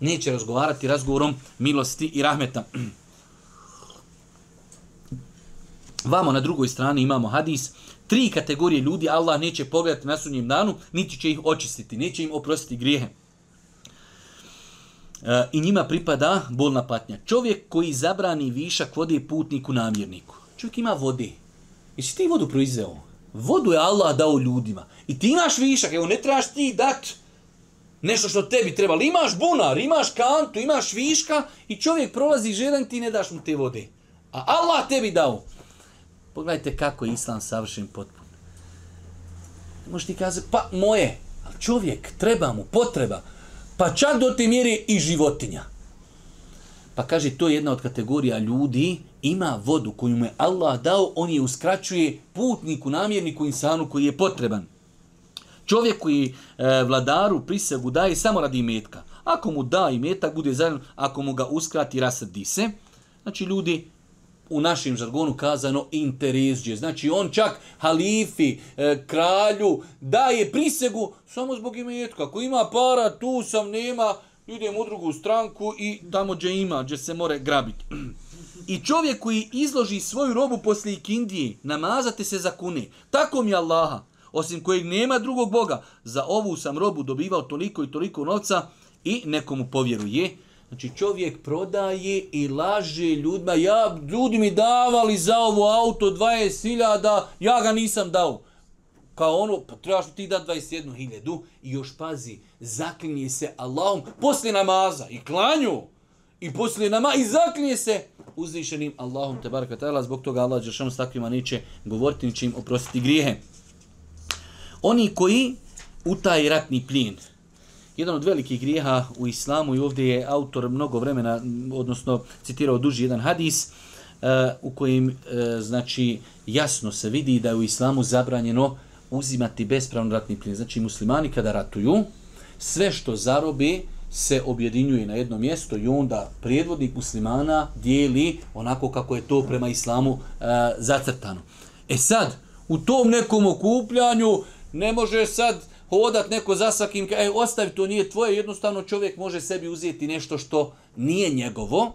Neće razgovarati razgovorom milosti i rahmeta. Vamo na drugoj strani imamo hadis tri kategorije ljudi Allah neće pogledati na sudnjem danu, niti će ih očistiti, neće im oprostiti grijehe. E, I njima pripada bolna patnja. Čovjek koji zabrani višak vode putniku namjerniku. Čovjek ima vode. Jesi ti vodu proizveo? Vodu je Allah dao ljudima. I ti imaš višak, evo ne trebaš ti dat nešto što tebi treba. Ali imaš bunar, imaš kantu, imaš viška i čovjek prolazi žedan ti ne daš mu te vode. A Allah tebi dao. Pogledajte kako je islam savršen potpun. Možeš ti kazati, pa moje, čovjek, treba mu, potreba, pa čak do te mjere i životinja. Pa kaže, to je jedna od kategorija ljudi, ima vodu koju mu je Allah dao, on je uskraćuje putniku, namjerniku, insanu koji je potreban. Čovjek koji e, vladaru prisegu daje samo radi metka. Ako mu da metak, bude zajedno, ako mu ga uskrati, rasrdi se. Znači, ljudi u našem žargonu kazano interesđe. Znači on čak halifi, e, kralju, daje prisegu samo zbog imetka. Ako ima para, tu sam, nema, idem u drugu stranku i tamo gdje ima, gdje se more grabiti. I čovjek koji izloži svoju robu poslije ikindije, namazate se za kune. Tako mi Allaha, osim kojeg nema drugog Boga, za ovu sam robu dobivao toliko i toliko novca i nekomu povjeruje Znači čovjek prodaje i laže ljudima, ja, ljudi mi davali za ovo auto 20.000, ja ga nisam dao. Kao ono, pa trebaš ti dati 21.000 i još pazi, zaklinje se Allahom poslije namaza i klanju. I poslije nama i zaklinje se uzvišenim Allahom te zbog toga Allah Đeršanu s takvima neće govoriti, neće im oprostiti grijehe. Oni koji u ratni plin, jedan od velikih grijeha u islamu i ovdje je autor mnogo vremena, odnosno citirao duži jedan hadis, e, u kojem e, znači jasno se vidi da je u islamu zabranjeno uzimati bespravno ratni plin. Znači muslimani kada ratuju, sve što zarobi se objedinjuje na jedno mjesto i onda prijedvodnik muslimana dijeli onako kako je to prema islamu e, zacrtano. E sad, u tom nekom okupljanju ne može sad hodat neko za svakim, e, ostavi to nije tvoje, jednostavno čovjek može sebi uzeti nešto što nije njegovo.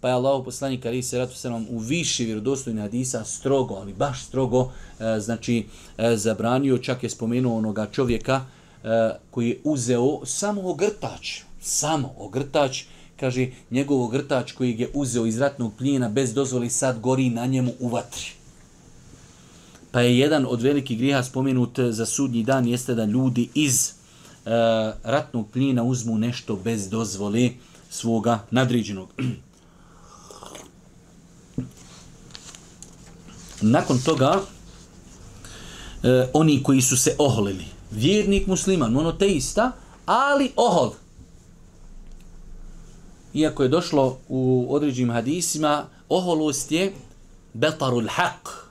Pa je Allah poslanik ali se ratu se u više vjerodostojnih hadisa strogo, ali baš strogo, e, znači e, zabranio, čak je spomenuo onoga čovjeka e, koji je uzeo samo ogrtač, samo ogrtač, kaže njegov ogrtač koji je uzeo iz ratnog plijena bez dozvoli sad gori na njemu u vatri. Pa je jedan od velikih griha spomenut za sudnji dan jeste da ljudi iz e, ratnog plina uzmu nešto bez dozvole svoga nadređenog. Nakon toga, e, oni koji su se oholili, vjernik musliman, monoteista, ali ohol. Iako je došlo u određenim hadisima, oholost je betarul haq,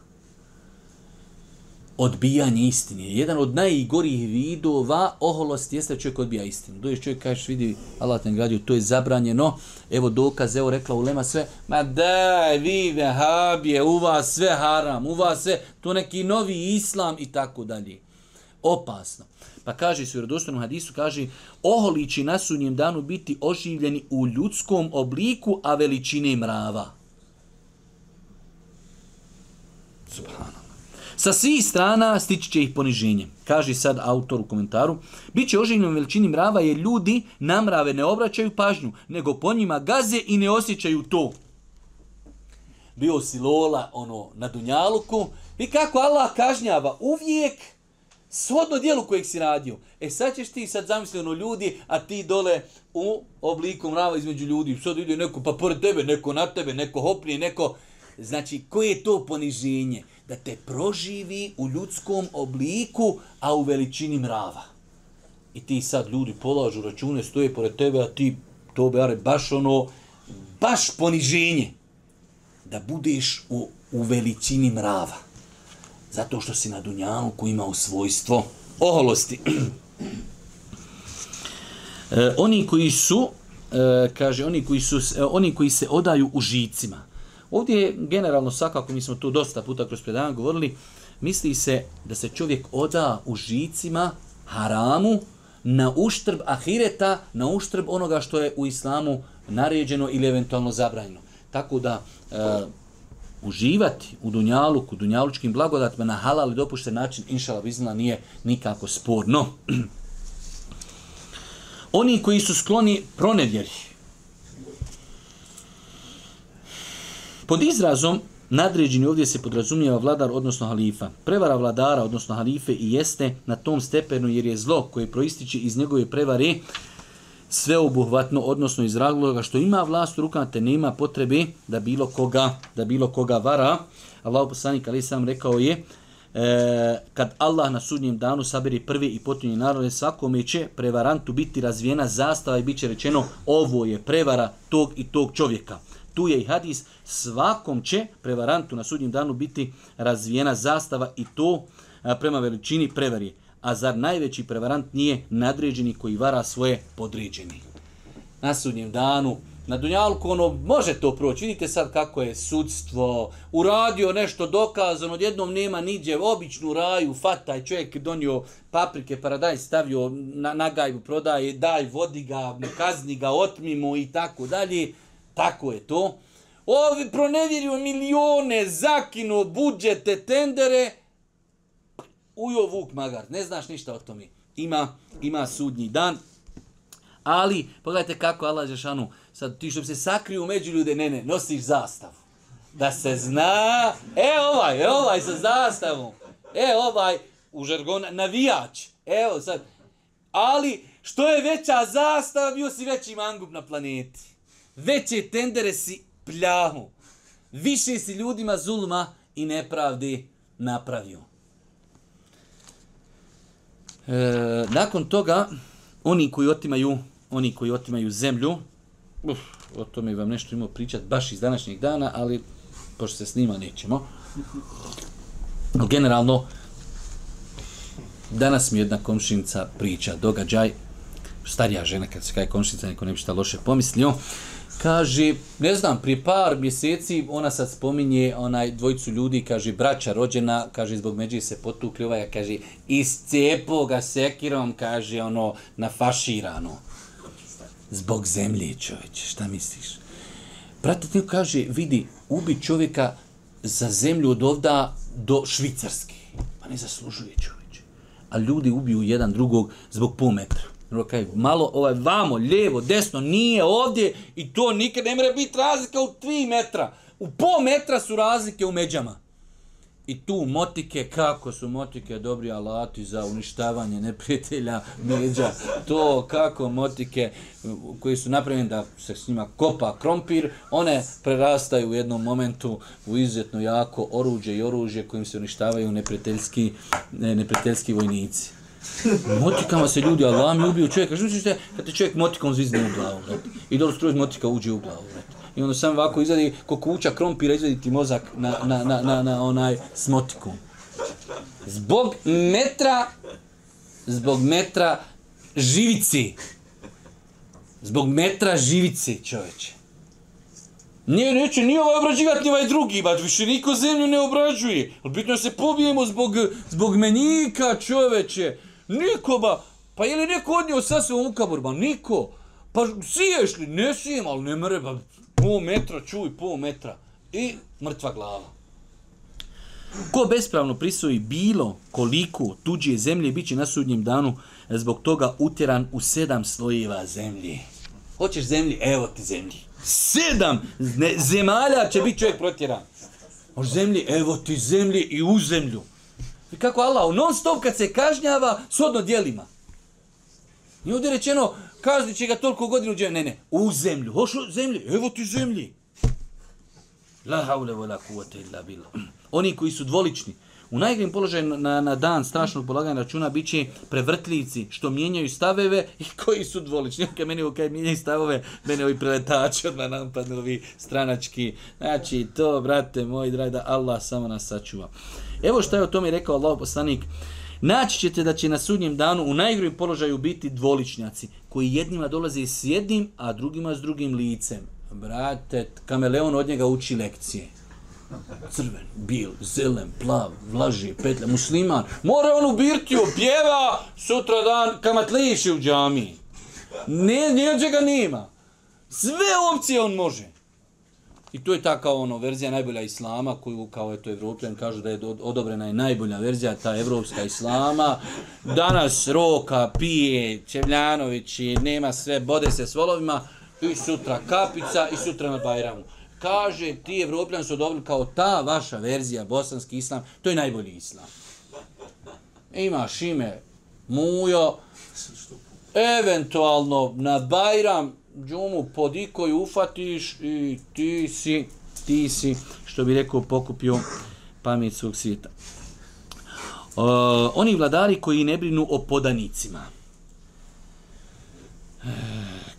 odbijanje istine. Jedan od najgorih vidova oholosti jeste da čovjek odbija istinu. Dođeš čovjek kažeš vidi Allah te to je zabranjeno. Evo dokaz, evo rekla ulema sve. Ma daj, vi vehabije, u vas sve haram, u vas sve, to neki novi islam i tako dalje. Opasno. Pa kaže se u vjerodostojnom hadisu, kaže oholi će na sunjem danu biti oživljeni u ljudskom obliku, a veličine mrava. Subhanallah. Sa svih strana stići će ih poniženje. Kaže sad autor u komentaru. Biće oženjen veličini mrava jer ljudi na mrave ne obraćaju pažnju, nego po njima gaze i ne osjećaju to. Bio si Lola ono, na Dunjaluku i kako Allah kažnjava uvijek svodno dijelu kojeg si radio. E sad ćeš ti sad zamisliti ono, ljudi, a ti dole u obliku mrava između ljudi. Sad ide neko pa pored tebe, neko na tebe, neko hoplije, neko... Znači, koje je to poniženje? da te proživi u ljudskom obliku, a u veličini mrava. I ti sad ljudi polažu račune, stoje pored tebe, a ti to bare baš ono, baš poniženje. Da budeš u, veličini mrava. Zato što si na koji ima svojstvo oholosti. E, oni koji su, e, kaže, oni koji, su, e, oni koji se odaju u žicima, Ovdje je generalno svakako, mi smo tu dosta puta kroz predavanje govorili, misli se da se čovjek oda u žicima, haramu, na uštrb ahireta, na uštrb onoga što je u islamu naređeno ili eventualno zabranjeno. Tako da e, uživati u dunjaluku, dunjalučkim blagodatima na halal i dopušten način, inšala bizna, nije nikako sporno. Oni koji su skloni pronevjeri, Pod izrazom nadređeni ovdje se podrazumijeva vladar, odnosno halifa. Prevara vladara, odnosno halife, i jeste na tom stepenu jer je zlo koje proističe iz njegove prevare sveobuhvatno, odnosno iz razloga što ima vlast u rukama te nema potrebe da bilo koga, da bilo koga vara. Allah poslanik ali sam rekao je e, kad Allah na sudnjem danu saberi prvi i potonji narode svakome će prevarantu biti razvijena zastava i bit će rečeno ovo je prevara tog i tog čovjeka tu je i hadis, svakom će prevarantu na sudnjem danu biti razvijena zastava i to prema veličini prevari. A zar najveći prevarant nije nadređeni koji vara svoje podređeni? Na sudnjem danu, na Dunjalku, ono, može to proći. Vidite sad kako je sudstvo, uradio nešto dokazano, odjednom nema niđe, običnu raju, fataj, čovjek donio paprike, paradaj, stavio na, na gajbu, prodaje, daj, vodi ga, kazni ga, otmimo i tako dalje. Tako je to. Ovi pronevjerio milione, zakinuo budžete, tendere. Ujo Vuk Magar, ne znaš ništa o tome. Ima, ima sudnji dan. Ali, pogledajte kako Allah Žešanu, sad ti što bi se sakrio među ljude, ne, ne, nosiš zastavu. Da se zna, e ovaj, e ovaj sa zastavom, e ovaj, u žargon navijač, evo sad. Ali, što je veća zastava, bio si veći mangup na planeti veće tendere si pljahu. Više si ljudima zulma i nepravdi napravio. E, nakon toga, oni koji otimaju, oni koji otimaju zemlju, uf, o tome vam nešto imao pričat baš iz današnjeg dana, ali pošto se snima nećemo. Generalno, danas mi jedna komšinica priča, događaj, starija žena, kad se kaj komšinica, neko ne bi šta loše pomislio, Kaže, ne znam, prije par mjeseci ona sad spominje onaj dvojicu ljudi, kaže, braća rođena, kaže, zbog međe se potukli ovaj, kaže, iscepo ga sekirom, kaže, ono, nafaširano. Zbog zemlje, čovječe, šta misliš? ti kaže, vidi, ubi čovjeka za zemlju od ovda do Švicarske. Pa ne zaslužuje čovječe. A ljudi ubiju jedan drugog zbog pol metra. Kaj, malo ovaj vamo, lijevo, desno, nije ovdje i to nikad ne mora biti razlika u 3 metra. U pol metra su razlike u međama. I tu motike, kako su motike dobri alati za uništavanje neprijatelja međa. To kako motike koji su napravljeni da se s njima kopa krompir, one prerastaju u jednom momentu u izuzetno jako oruđe i oružje kojim se uništavaju neprijateljski, neprijateljski vojnici. Motikama se ljudi, Allah mi ubio čovjeka. Što kad te čovjek motikom zvizne u glavu? I dobro struje motika uđe u glavu. I onda sam ovako izvadi, ko kuća krompira, izvadi ti mozak na, na, na, na, na onaj s motikom. Zbog metra, zbog metra živici. Zbog metra živici, čovječe. Nije neće, nije ovaj obrađivati, ni ovaj drugi, baš više niko zemlju ne obrađuje. Ali bitno se pobijemo zbog, zbog menjika, čoveče. Niko, ba, pa je li neko odnio sasvim u kabur, ba niko. Pa siješ li? Ne sijem, ali ne mre, ba, pa pol metra, čuj, pol metra. I mrtva glava. Ko bespravno prisvoji bilo koliko tuđe zemlje, bit će na sudnjem danu zbog toga utjeran u sedam slojeva zemlje. Hoćeš zemlji? Evo ti zemlji. Sedam zemalja će biti čovjek protjeran. Hoćeš zemlji? Evo ti zemlje i u zemlju. I kako Allah, non stop kad se kažnjava, sodno dijelima. I ovdje rečeno, kaznit će ga toliko godinu uđe, Ne, ne, u zemlju. Hoš u zemlji? Evo ti zemlji. La haule vola illa Oni koji su dvolični. U najgrim položaju na, na dan strašnog polaganja računa bit će prevrtljici što mijenjaju staveve i koji su dvolični. Ok, meni kad mijenjaju stavove, mene ovi preletači odmah napadne ovi stranački. Znači to, brate moji, dragi, da Allah samo nas sačuva. Evo što je o tome rekao Allah poslanik. Naći ćete da će na sudnjem danu u najgrojim položaju biti dvoličnjaci, koji jednima dolaze s jednim, a drugima s drugim licem. Brate, kameleon od njega uči lekcije. Crven, bil, zelen, plav, vlaži, petlja, musliman. Mora on u birtiju, pjeva, sutra dan kamatliši u džami. Ne, nema. nima. Sve opcije on može. I to je ta kao ono verzija najbolja islama koju kao eto Evropljan kažu da je odobrena i najbolja verzija ta evropska islama. Danas roka, pije, Čevljanović i nema sve, bode se s volovima i sutra kapica i sutra na Bajramu. Kaže ti evropljan su odobrili kao ta vaša verzija bosanski islam, to je najbolji islam. E, ima ime Mujo, eventualno na Bajram džumu podikoj ikoj ufatiš i ti si, ti si, što bi rekao, pokupio pamet svog svijeta. oni vladari koji ne brinu o podanicima. E,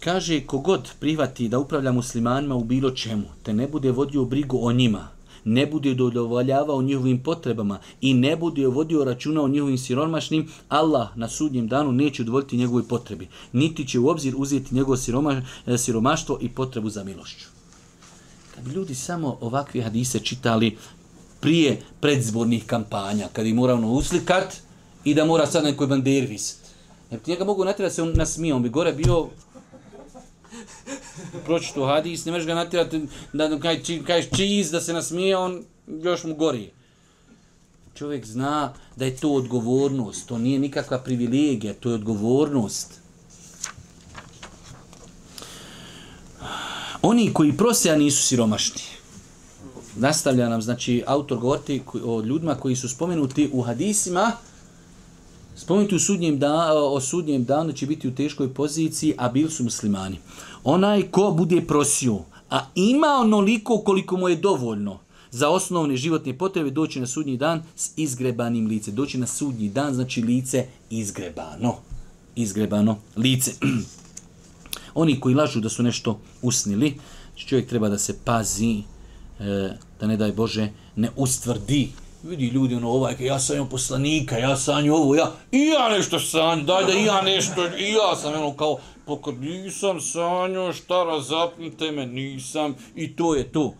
kaže, kogod prihvati da upravlja muslimanima u bilo čemu, te ne bude vodio brigu o njima, ne bude udovoljavao njihovim potrebama i ne bude vodio računa o njihovim siromašnim, Allah na sudnjem danu neće udovoljiti njegovoj potrebi, niti će u obzir uzeti njegovo siroma, e, siromaštvo i potrebu za milošću. Kad bi ljudi samo ovakve hadise čitali prije predzbornih kampanja, kad ih mora ono uslikat i da mora sad na nekoj banderi visiti. Njega mogu natjerati da se on nasmije, on bi gore bio to hadis, ne možeš ga natjerati da kažeš čiz, da se nasmije, on još mu gori. Čovjek zna da je to odgovornost, to nije nikakva privilegija, to je odgovornost. Oni koji prose, a nisu siromašni. Nastavlja nam, znači, autor govoriti o ljudima koji su spomenuti u hadisima, spomenuti u sudnjem da, o sudnjem danu će biti u teškoj poziciji, a bili su muslimani. Onaj ko bude prosio, a ima onoliko koliko mu je dovoljno za osnovne životne potrebe, doći na sudnji dan s izgrebanim lice. Doći na sudnji dan znači lice izgrebano. Izgrebano lice. Oni koji lažu da su nešto usnili, čovjek treba da se pazi, e, da ne daj Bože, ne ustvrdi Vidi ljudi ono ovaj, ja sam poslanika, ja sanju ovo, ja, i ja nešto sanju, daj da i ja nešto, i ja sam ono kao, pokud nisam sanju, šta razapnite me, nisam, i to je to.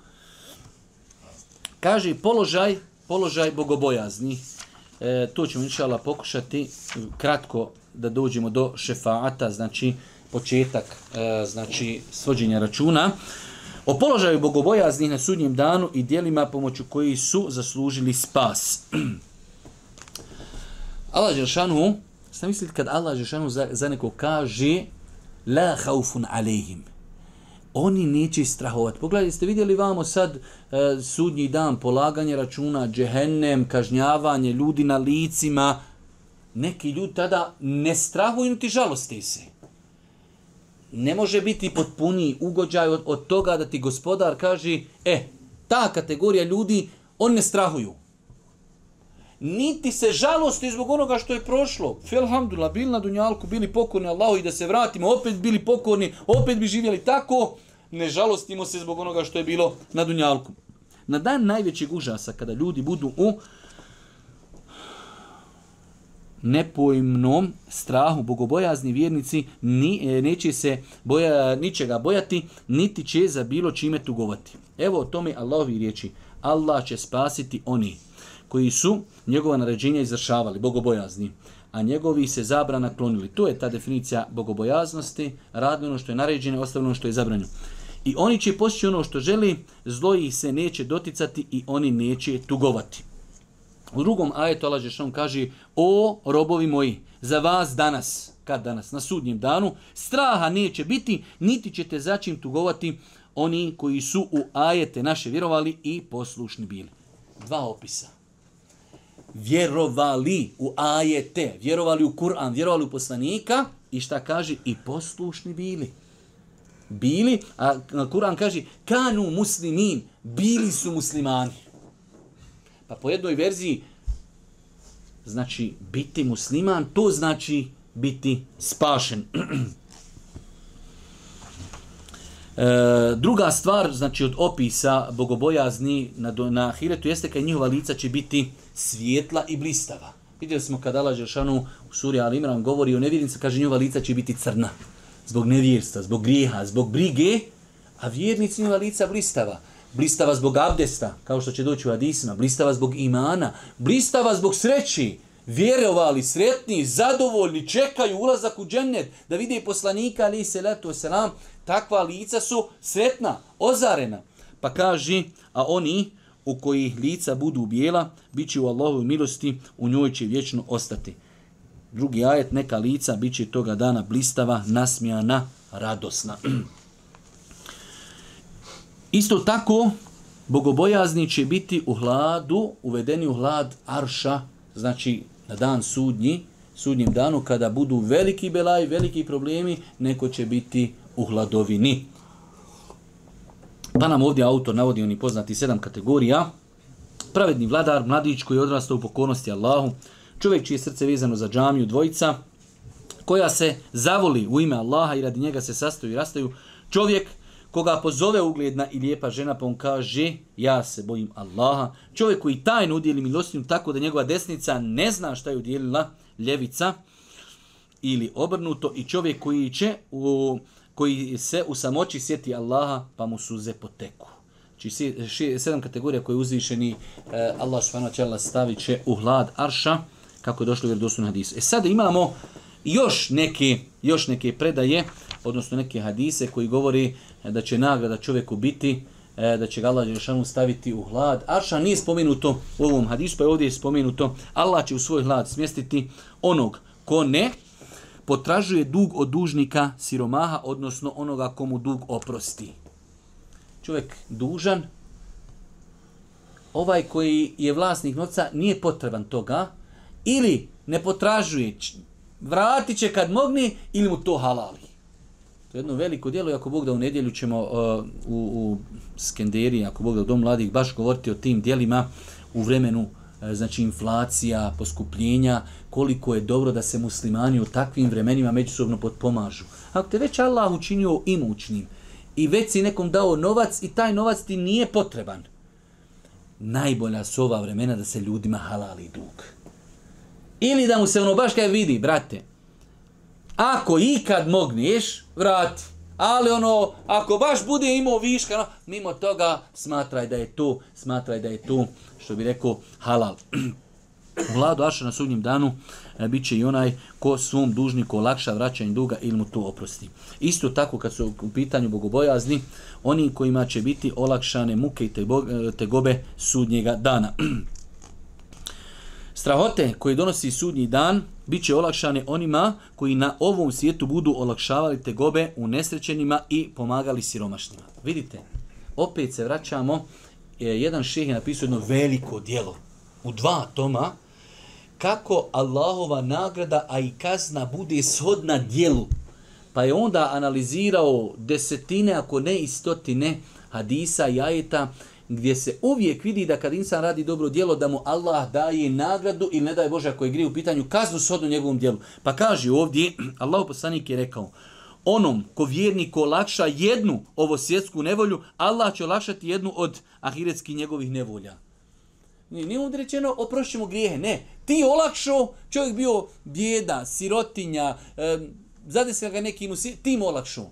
Kaže, položaj, položaj bogobojazni. E, to ćemo inšala pokušati kratko da dođemo do šefata, znači početak, e, znači svođenja računa. O položaju bogobojaznih na sudnjem danu i dijelima pomoću koji su zaslužili spas. Allah Žešanu, šta mislite kad Allah Žešanu za, za neko kaže La haufun alehim, Oni neće strahovat. Pogledajte, ste vidjeli vamo sad e, sudnji dan, polaganje računa, džehennem, kažnjavanje, ljudi na licima. Neki ljudi tada ne strahuju niti žalosti se ne može biti potpuniji ugođaj od, od toga da ti gospodar kaže, e, ta kategorija ljudi, on ne strahuju. Niti se žalosti zbog onoga što je prošlo. Felhamdulillah, bili na Dunjalku, bili pokorni Allahu i da se vratimo, opet bili pokorni, opet bi živjeli tako. Ne žalostimo se zbog onoga što je bilo na Dunjalku. Na dan najvećeg užasa, kada ljudi budu u nepojmnom strahu bogobojazni vjernici ni, e, neće se boja, ničega bojati, niti će za bilo čime tugovati. Evo o tome Allahovi riječi. Allah će spasiti oni koji su njegova naređenja izvršavali, bogobojazni, a njegovi se zabrana klonili. To je ta definicija bogobojaznosti, Radno ono što je naređeno, ostavljeno što je zabranjeno. I oni će postići ono što želi, zlo ih se neće doticati i oni neće tugovati. U drugom ajetu Allah Žešan kaže O robovi moji, za vas danas, kad danas, na sudnjem danu, straha neće biti, niti ćete začin tugovati oni koji su u ajete naše vjerovali i poslušni bili. Dva opisa. Vjerovali u ajete, vjerovali u Kur'an, vjerovali u poslanika i šta kaže? I poslušni bili. Bili, a Kur'an kaže kanu muslimin, bili su muslimani. Pa po jednoj verziji, znači biti musliman, to znači biti spašen. E, druga stvar, znači od opisa bogobojazni na, na Hiretu jeste kad njihova lica će biti svijetla i blistava. Vidjeli smo kad Allah Žešanu u suri Alimran govori o nevjernicu, kaže njihova lica će biti crna. Zbog nevjerstva, zbog grijeha, zbog brige, a vjernici njihova lica blistava blistava zbog abdesta, kao što će doći u Adisima, blistava zbog imana, blistava zbog sreći, vjerovali, sretni, zadovoljni, čekaju ulazak u džennet, da vide i poslanika, ali se letu selam, takva lica su sretna, ozarena. Pa kaži, a oni u koji lica budu bijela, bit će u Allahovoj milosti, u njoj će vječno ostati. Drugi ajet, neka lica bit će toga dana blistava, nasmijana, radosna. Isto tako, bogobojazni će biti u hladu, uvedeni u hlad arša, znači na dan sudnji, sudnjim danu, kada budu veliki belaj, veliki problemi, neko će biti u hladovini. Pa nam ovdje autor navodi oni poznati sedam kategorija. Pravedni vladar, mladić koji je odrastao u pokornosti Allahu, čovjek čije srce vezano za džamiju, dvojica, koja se zavoli u ime Allaha i radi njega se sastaju i rastaju, čovjek koga pozove ugledna i lijepa žena pa on kaže ja se bojim Allaha. Čovjek koji tajno udjeli milostinu tako da njegova desnica ne zna šta je udjelila ljevica ili obrnuto i čovjek koji će u, koji se u samoći sjeti Allaha pa mu suze poteku. Znači sedam kategorija koje uzvišeni e, Allah s.w.t. stavit će u hlad arša kako je došlo u hadisu. E sada imamo još neke, još neke predaje, odnosno neke hadise koji govori E, da će nagrada čovjeku biti, e, da će ga Allah staviti u hlad. Arša nije spomenuto u ovom hadisu, pa je ovdje spomenuto Allah će u svoj hlad smjestiti onog ko ne potražuje dug od dužnika siromaha, odnosno onoga komu dug oprosti. Čovjek dužan, ovaj koji je vlasnik novca nije potreban toga ili ne potražuje, vratit će kad mogni ili mu to halali. To je jedno veliko djelo i ako Bog da u nedjelju ćemo uh, u, u Skenderiji, ako Bog da u Dom mladih, baš govoriti o tim djelima u vremenu uh, znači inflacija, poskupljenja, koliko je dobro da se muslimani u takvim vremenima međusobno potpomažu. Ako te već Allah učinio imućnim i već si nekom dao novac i taj novac ti nije potreban, najbolja su ova vremena da se ljudima halali dug. Ili da mu se ono baš kaj vidi, brate, ako ikad mogneš, vrati. Ali ono, ako baš bude imao viška, no, mimo toga smatraj da je tu, smatraj da je tu, što bi rekao, halal. Vladu Aša na sudnjem danu e, bit će i onaj ko svom dužniku olakša vraćanje duga ili mu to oprosti. Isto tako kad su u pitanju bogobojazni, oni kojima će biti olakšane muke i e, tegobe sudnjega dana. Strahote koji donosi sudnji dan bit će olakšane onima koji na ovom svijetu budu olakšavali tegobe u nesrećenima i pomagali siromašnima. Vidite, opet se vraćamo, e, jedan šeh je napisao jedno veliko dijelo u dva toma, kako Allahova nagrada, a i kazna bude shodna dijelu. Pa je onda analizirao desetine, ako ne i stotine hadisa, jajeta, gdje se uvijek vidi da kad insan radi dobro djelo, da mu Allah daje nagradu i ne daje Bože ako je grije u pitanju kaznu odnu njegovom djelu. Pa kaže ovdje, Allah poslanik je rekao, onom ko vjerniku olakša jednu ovo svjetsku nevolju, Allah će olakšati jednu od ahiretskih njegovih nevolja. Nije ovdje rečeno oprošćemo grijehe, ne. Ti olakšao, čovjek bio bjeda, sirotinja, e, ga neki tim ti olakšao.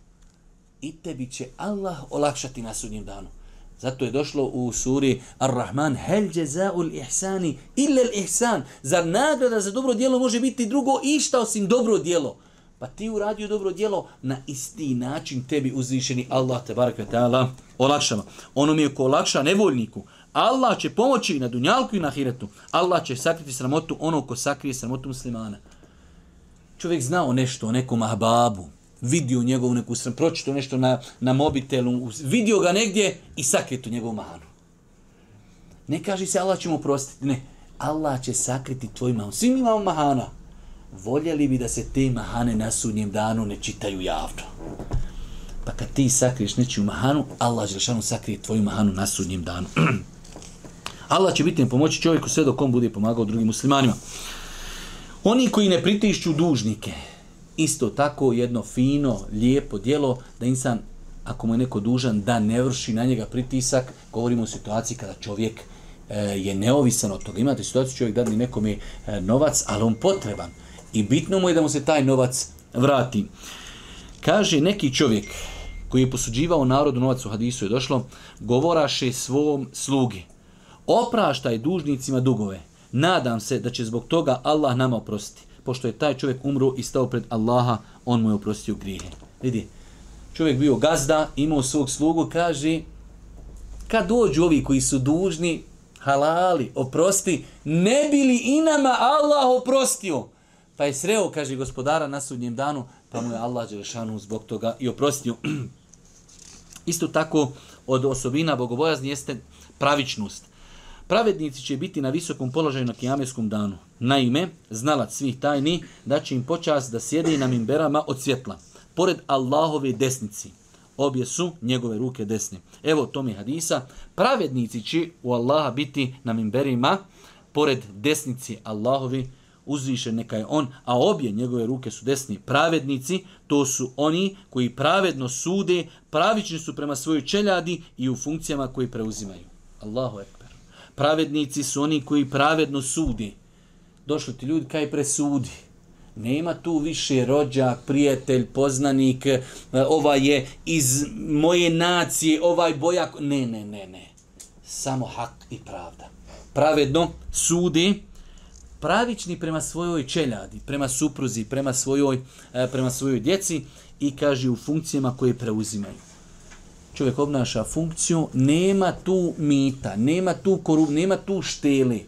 I tebi će Allah olakšati na sudnjem danu. Zato je došlo u suri Ar-Rahman Hel jaza'ul ihsani illa ihsan Zar nagrada za dobro djelo može biti drugo išta osim dobro djelo? Pa ti uradio dobro djelo na isti način tebi uzvišeni Allah te barek ta'ala Ono mi je ko olakša nevoljniku. Allah će pomoći na dunjalku i na hiretu. Allah će sakriti sramotu ono ko sakrije sramotu muslimana. Čovjek znao nešto o nekom ahbabu, vidio njegovu neku sam pročito nešto na, na mobitelu, vidio ga negdje i sakritu njegovu manu. Ne kaže se Allah će mu prostiti, ne. Allah će sakriti tvoj manu. Svi mi imamo mahana. Voljeli bi da se te mahane na sudnjem danu ne čitaju javno. Pa kad ti sakriješ nečiju mahanu, Allah Želšanu sakriti tvoju mahanu na sudnjem danu. Allah će biti pomoći čovjeku sve dok on bude pomagao drugim muslimanima. Oni koji ne pritišću dužnike, isto tako jedno fino, lijepo djelo da insan, ako mu je neko dužan, da ne vrši na njega pritisak. Govorimo o situaciji kada čovjek e, je neovisan od toga. Imate situaciju čovjek da nekom je e, novac, ali on potreban. I bitno mu je da mu se taj novac vrati. Kaže neki čovjek koji je posuđivao narodu novac u hadisu je došlo, govoraše svom slugi, opraštaj dužnicima dugove, nadam se da će zbog toga Allah nama oprostiti pošto je taj čovjek umro i stao pred Allaha, on mu je oprostio grije. Vidi, čovjek bio gazda, imao svog slugu, kaže, kad dođu ovi koji su dužni, halali, oprosti, ne bi li i nama Allah oprostio? Pa je sreo, kaže gospodara, na sudnjem danu, pa mu je Allah Đelešanu zbog toga i oprostio. Isto tako od osobina bogobojazni jeste pravičnost. Pravednici će biti na visokom položaju na kijameskom danu. Naime, znalac svih tajni da će im počast da sjede na mimberama od svjetla, pored Allahove desnici. Obje su njegove ruke desne. Evo to mi hadisa. Pravednici će u Allaha biti na mimberima pored desnici Allahovi uzviše neka je on, a obje njegove ruke su desni. Pravednici, to su oni koji pravedno sude, pravični su prema svojoj čeljadi i u funkcijama koji preuzimaju. Allahu je. Pravednici su oni koji pravedno sudi. Došli ti ljudi kaj presudi. Nema tu više rođak, prijatelj, poznanik, e, ovaj je iz moje nacije, ovaj bojak. Ne, ne, ne, ne. Samo hak i pravda. Pravedno sudi, pravični prema svojoj čeljadi, prema supruzi, prema svojoj, e, prema svojoj djeci i kaži u funkcijama koje preuzimaju čovjek obnaša funkciju, nema tu mita, nema tu korup, nema tu štele.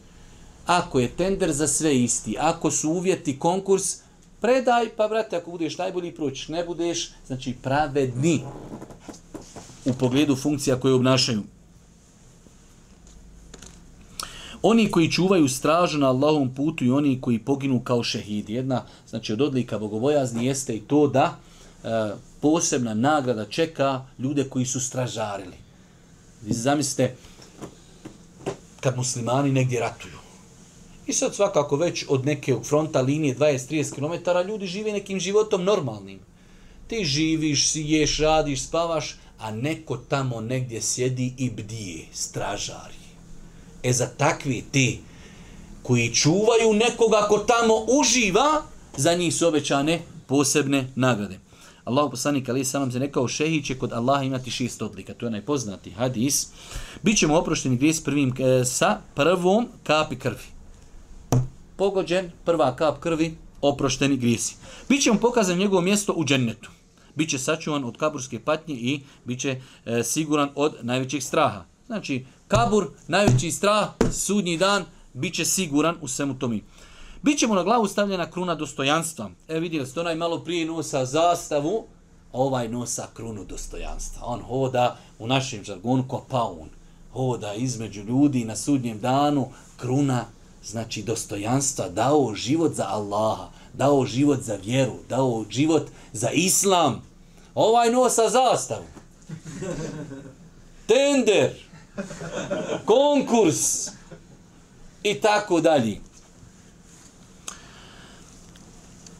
Ako je tender za sve isti, ako su uvjeti konkurs, predaj, pa vrati ako budeš najbolji proći, ne budeš, znači pravedni u pogledu funkcija koje obnašaju. Oni koji čuvaju stražu na Allahom putu i oni koji poginu kao šehidi. Jedna, znači od odlika bogobojazni jeste i to da e, posebna nagrada čeka ljude koji su stražarili. Vi zamislite kad muslimani negdje ratuju. I sad svakako već od neke fronta linije 20-30 km ljudi žive nekim životom normalnim. Ti živiš, ješ, radiš, spavaš, a neko tamo negdje sjedi i bdije, stražari. E za takvi ti koji čuvaju nekoga ko tamo uživa, za njih su obećane posebne nagrade. Allah poslanik ali sam se rekao šehid će kod Allaha imati šest odlika. To je najpoznati poznati hadis. Bićemo oprošteni gdje s prvim, e, sa prvom kapi krvi. Pogođen, prva kap krvi, oprošteni grijesi. Biće mu pokazan njegovo mjesto u džennetu. Biće sačuvan od kaburske patnje i biće e, siguran od najvećeg straha. Znači, kabur, najveći strah, sudnji dan, biće siguran u svemu tomi. Biće mu na glavu stavljena kruna dostojanstva. E vidjeli ste, onaj malo prije nosa zastavu, ovaj nosa krunu dostojanstva. On hoda u našem žargonu ko paun. Hoda između ljudi na sudnjem danu kruna znači dostojanstva, dao život za Allaha, dao život za vjeru, dao život za islam. Ovaj nosa zastavu. Tender. Konkurs. I tako dalje.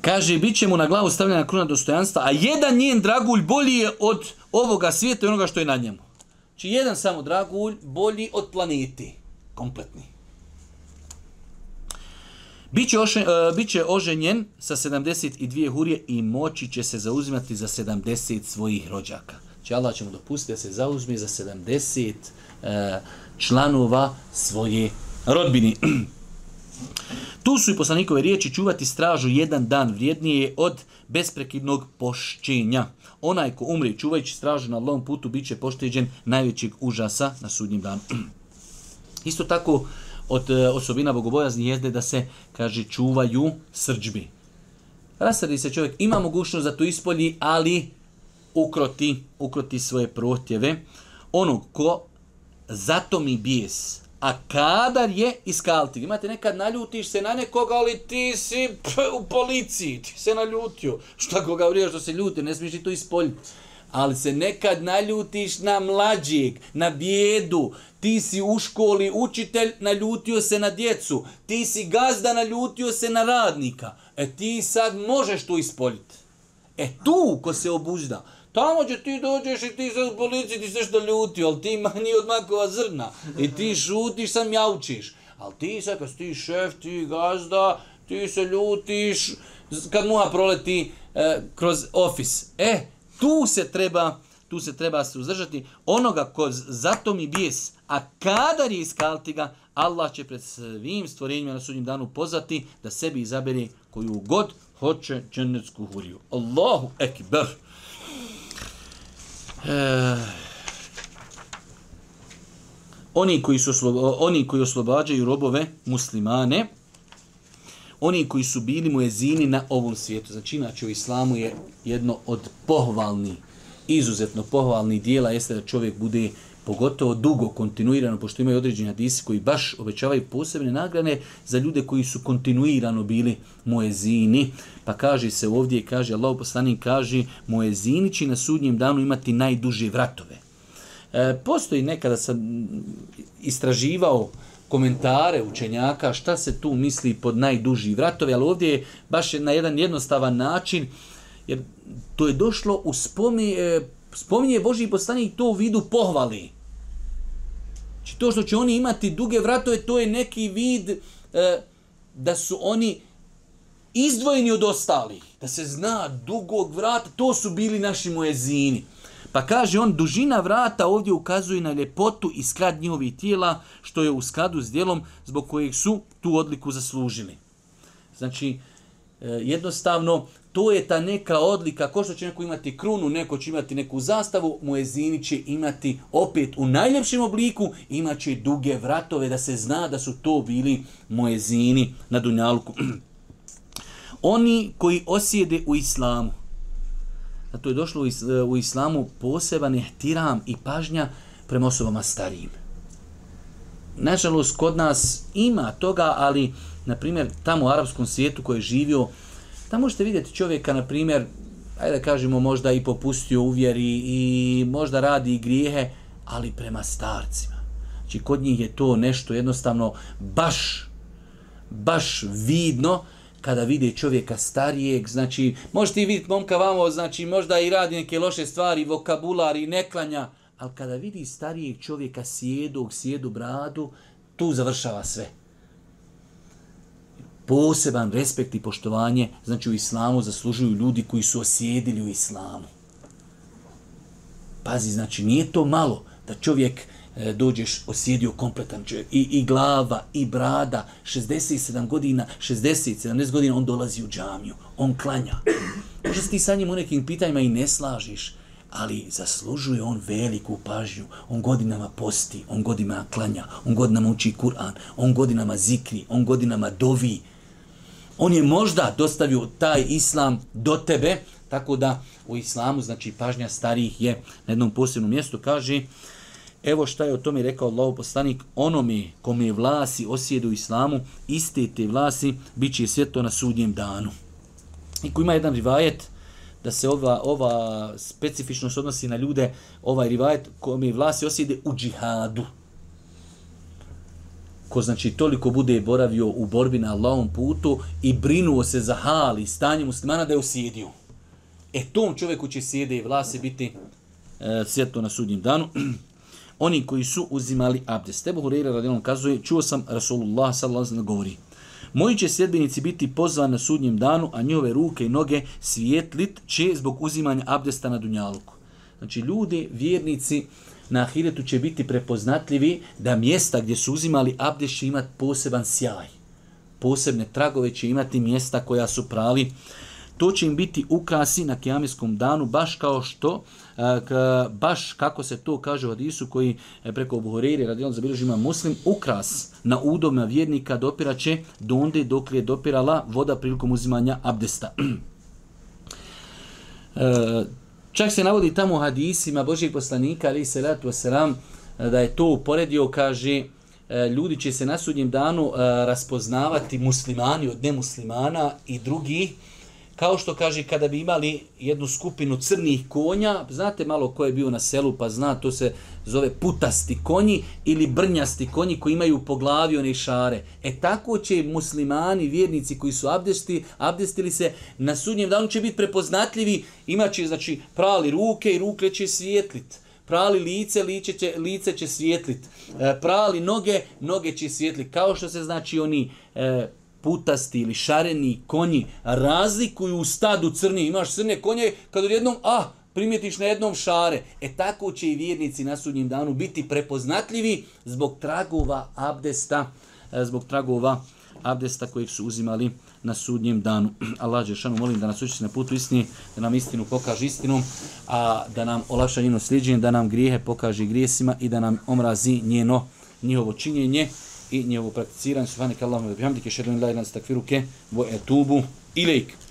Kaže, bit će mu na glavu stavljena kruna dostojanstva, a jedan njen dragulj bolji je od ovoga svijeta i onoga što je na njemu. Znači, jedan samo dragulj bolji od planeti. Kompletni. Biće, ošen, uh, e, biće oženjen sa 72 hurije i moći će se zauzimati za 70 svojih rođaka. Znači, Allah će mu dopustiti da se zauzme za 70 uh, e, članova svoje rodbini. Tu su i poslanikove riječi čuvati stražu jedan dan vrijednije je od besprekidnog pošćenja. Onaj ko umri čuvajući stražu na lom putu bit će pošteđen najvećeg užasa na sudnjim danu. Isto tako od e, osobina bogobojaznih jezde da se, kaže, čuvaju srđbi. rasadi se čovjek, ima mogućnost da to ispolji, ali ukroti, ukroti svoje protjeve. Onog ko zato mi bijes, a kadar je iskaltiv. Imate nekad naljutiš se na nekoga, ali ti si u policiji, ti se naljutio. Šta koga vrijeđa što se ljuti, ne smiješ i to ispoljiti. Ali se nekad naljutiš na mlađeg, na bijedu. Ti si u školi učitelj, naljutio se na djecu. Ti si gazda, naljutio se na radnika. E ti sad možeš to ispoljiti. E tu ko se obužda, Tamo će ti dođeš i ti sad u policiji ti seš da ljuti, ali ti manji od makova zrna. I ti šutiš, sam jaučiš. Ali ti sad kad ti šef, ti gazda, ti se ljutiš, kad muha proleti e, kroz ofis. E, tu se treba tu se treba suzdržati onoga ko zato mi bijes, a kadar je iskalti ga, Allah će pred svim stvorenjima na sudnjem danu pozvati da sebi izabere koju god hoće džennetsku huriju. Allahu ekber! Eh, oni koji, su oni koji oslobađaju robove muslimane, oni koji su bili mu jezini na ovom svijetu. Znači, inače u islamu je jedno od pohvalni, izuzetno pohvalni dijela jeste da čovjek bude pogotovo dugo, kontinuirano, pošto imaju određeni hadisi koji baš obećavaju posebne nagrane za ljude koji su kontinuirano bili moezini. Pa kaže se ovdje, kaže Allah kaži, kaže moezini će na sudnjem danu imati najduže vratove. E, postoji nekada sam istraživao komentare učenjaka šta se tu misli pod najduži vratove, ali ovdje je baš na jedan jednostavan način, jer to je došlo u e, spominje Boži poslanik to u vidu pohvali to što će oni imati duge vratove, to je neki vid e, da su oni izdvojeni od ostalih. Da se zna dugog vrata, to su bili naši mojezini. Pa kaže on, dužina vrata ovdje ukazuje na ljepotu i sklad njihovih tijela, što je u skladu s dijelom zbog kojeg su tu odliku zaslužili. Znači, e, jednostavno, to je ta neka odlika, ko što će neko imati krunu, neko će imati neku zastavu, muezini će imati opet u najljepšem obliku, imat će duge vratove da se zna da su to bili muezini na Dunjalku. Oni koji osjede u islamu, zato je došlo u islamu poseban tiram i pažnja prema osobama starijim. Nažalost, kod nas ima toga, ali, na primjer, tamo u arapskom svijetu koji je živio da pa možete vidjeti čovjeka, na primjer, ajde da kažemo možda i popustio uvjeri i možda radi i grijehe, ali prema starcima. Znači kod njih je to nešto jednostavno baš, baš vidno kada vide čovjeka starijeg, znači možete i vidjeti momka vamo, znači možda i radi neke loše stvari, vokabular i neklanja, ali kada vidi starijeg čovjeka sjedog, sjedu bradu, tu završava sve poseban respekt i poštovanje, znači u islamu zaslužuju ljudi koji su osjedili u islamu. Pazi, znači nije to malo da čovjek e, dođeš osjedio kompletan čovjek, i, glava, i brada, 67 godina, 60, 70 godina, on dolazi u džamiju, on klanja. Možda ti sa njim u nekim pitanjima i ne slažiš, ali zaslužuje on veliku pažnju. On godinama posti, on godinama klanja, on godinama uči Kur'an, on godinama zikri, on godinama dovi. On je možda dostavio taj islam do tebe, tako da u islamu, znači pažnja starijih je na jednom posebnom mjestu, kaže Evo šta je o tome rekao Allahov poslanik, onome kome vlasi osjedu islamu, iste te vlasi bit će svjetlo na sudnjem danu. I ko ima jedan rivajet, da se ova, specifičnost odnosi na ljude, ovaj rivajet kome vlasi osjede u džihadu ko znači toliko bude boravio u borbi na Allahom putu i brinuo se za hali, stanje muslimana da je osjedio. E tom čovjeku će sjede i vlase biti e, svjetlo na sudnjem danu. Oni koji su uzimali abdest. Ebu Hureyre radijalom kazuje, čuo sam Rasulullah sallallahu alaihi govori. Moji će sljedbenici biti pozvani na sudnjem danu, a njove ruke i noge svijetlit će zbog uzimanja abdesta na dunjalku. Znači ljudi, vjernici, na ahiretu će biti prepoznatljivi da mjesta gdje su uzimali abdest će imati poseban sjaj. Posebne tragove će imati mjesta koja su prali. To će im biti ukrasi na kijamijskom danu, baš kao što, baš kako se to kaže u Hadisu koji e, preko i radijalno zabilježi ima muslim, ukras na udobna vjernika dopiraće do onde dok je dopirala voda prilikom uzimanja abdesta. E, Čak se navodi tamo u hadisima Božijeg poslanika, ali se ratu da je to uporedio, kaže, e, ljudi će se na sudnjem danu e, raspoznavati muslimani od nemuslimana i drugi kao što kaže, kada bi imali jednu skupinu crnih konja, znate malo ko je bio na selu pa zna, to se zove putasti konji ili brnjasti konji koji imaju po glavi one šare. E tako će muslimani, vjernici koji su abdesti, abdestili se, na sudnjem danu će biti prepoznatljivi, imat će znači, prali ruke i ruke će svijetlit. Prali lice, lice će, lice će svijetlit. E, prali noge, noge će svijetlit. Kao što se znači oni e, putasti ili šareni konji razlikuju u stadu crni. Imaš crne konje kad odjednom, A ah, primjetiš na jednom šare. E tako će i vjernici na sudnjem danu biti prepoznatljivi zbog tragova abdesta, e, zbog tragova abdesta kojeg su uzimali na sudnjem danu. Allah Žešanu, molim da nas učiti na putu istini, da nam istinu pokaže istinu, a da nam olakša njeno sliđenje, da nam grijehe pokaže grijesima i da nam omrazi njeno njihovo činjenje i njegovu prakticiranju. Subhani kallahu wa bihamdike, šedun ilaj la ilaha vo etubu ilajk.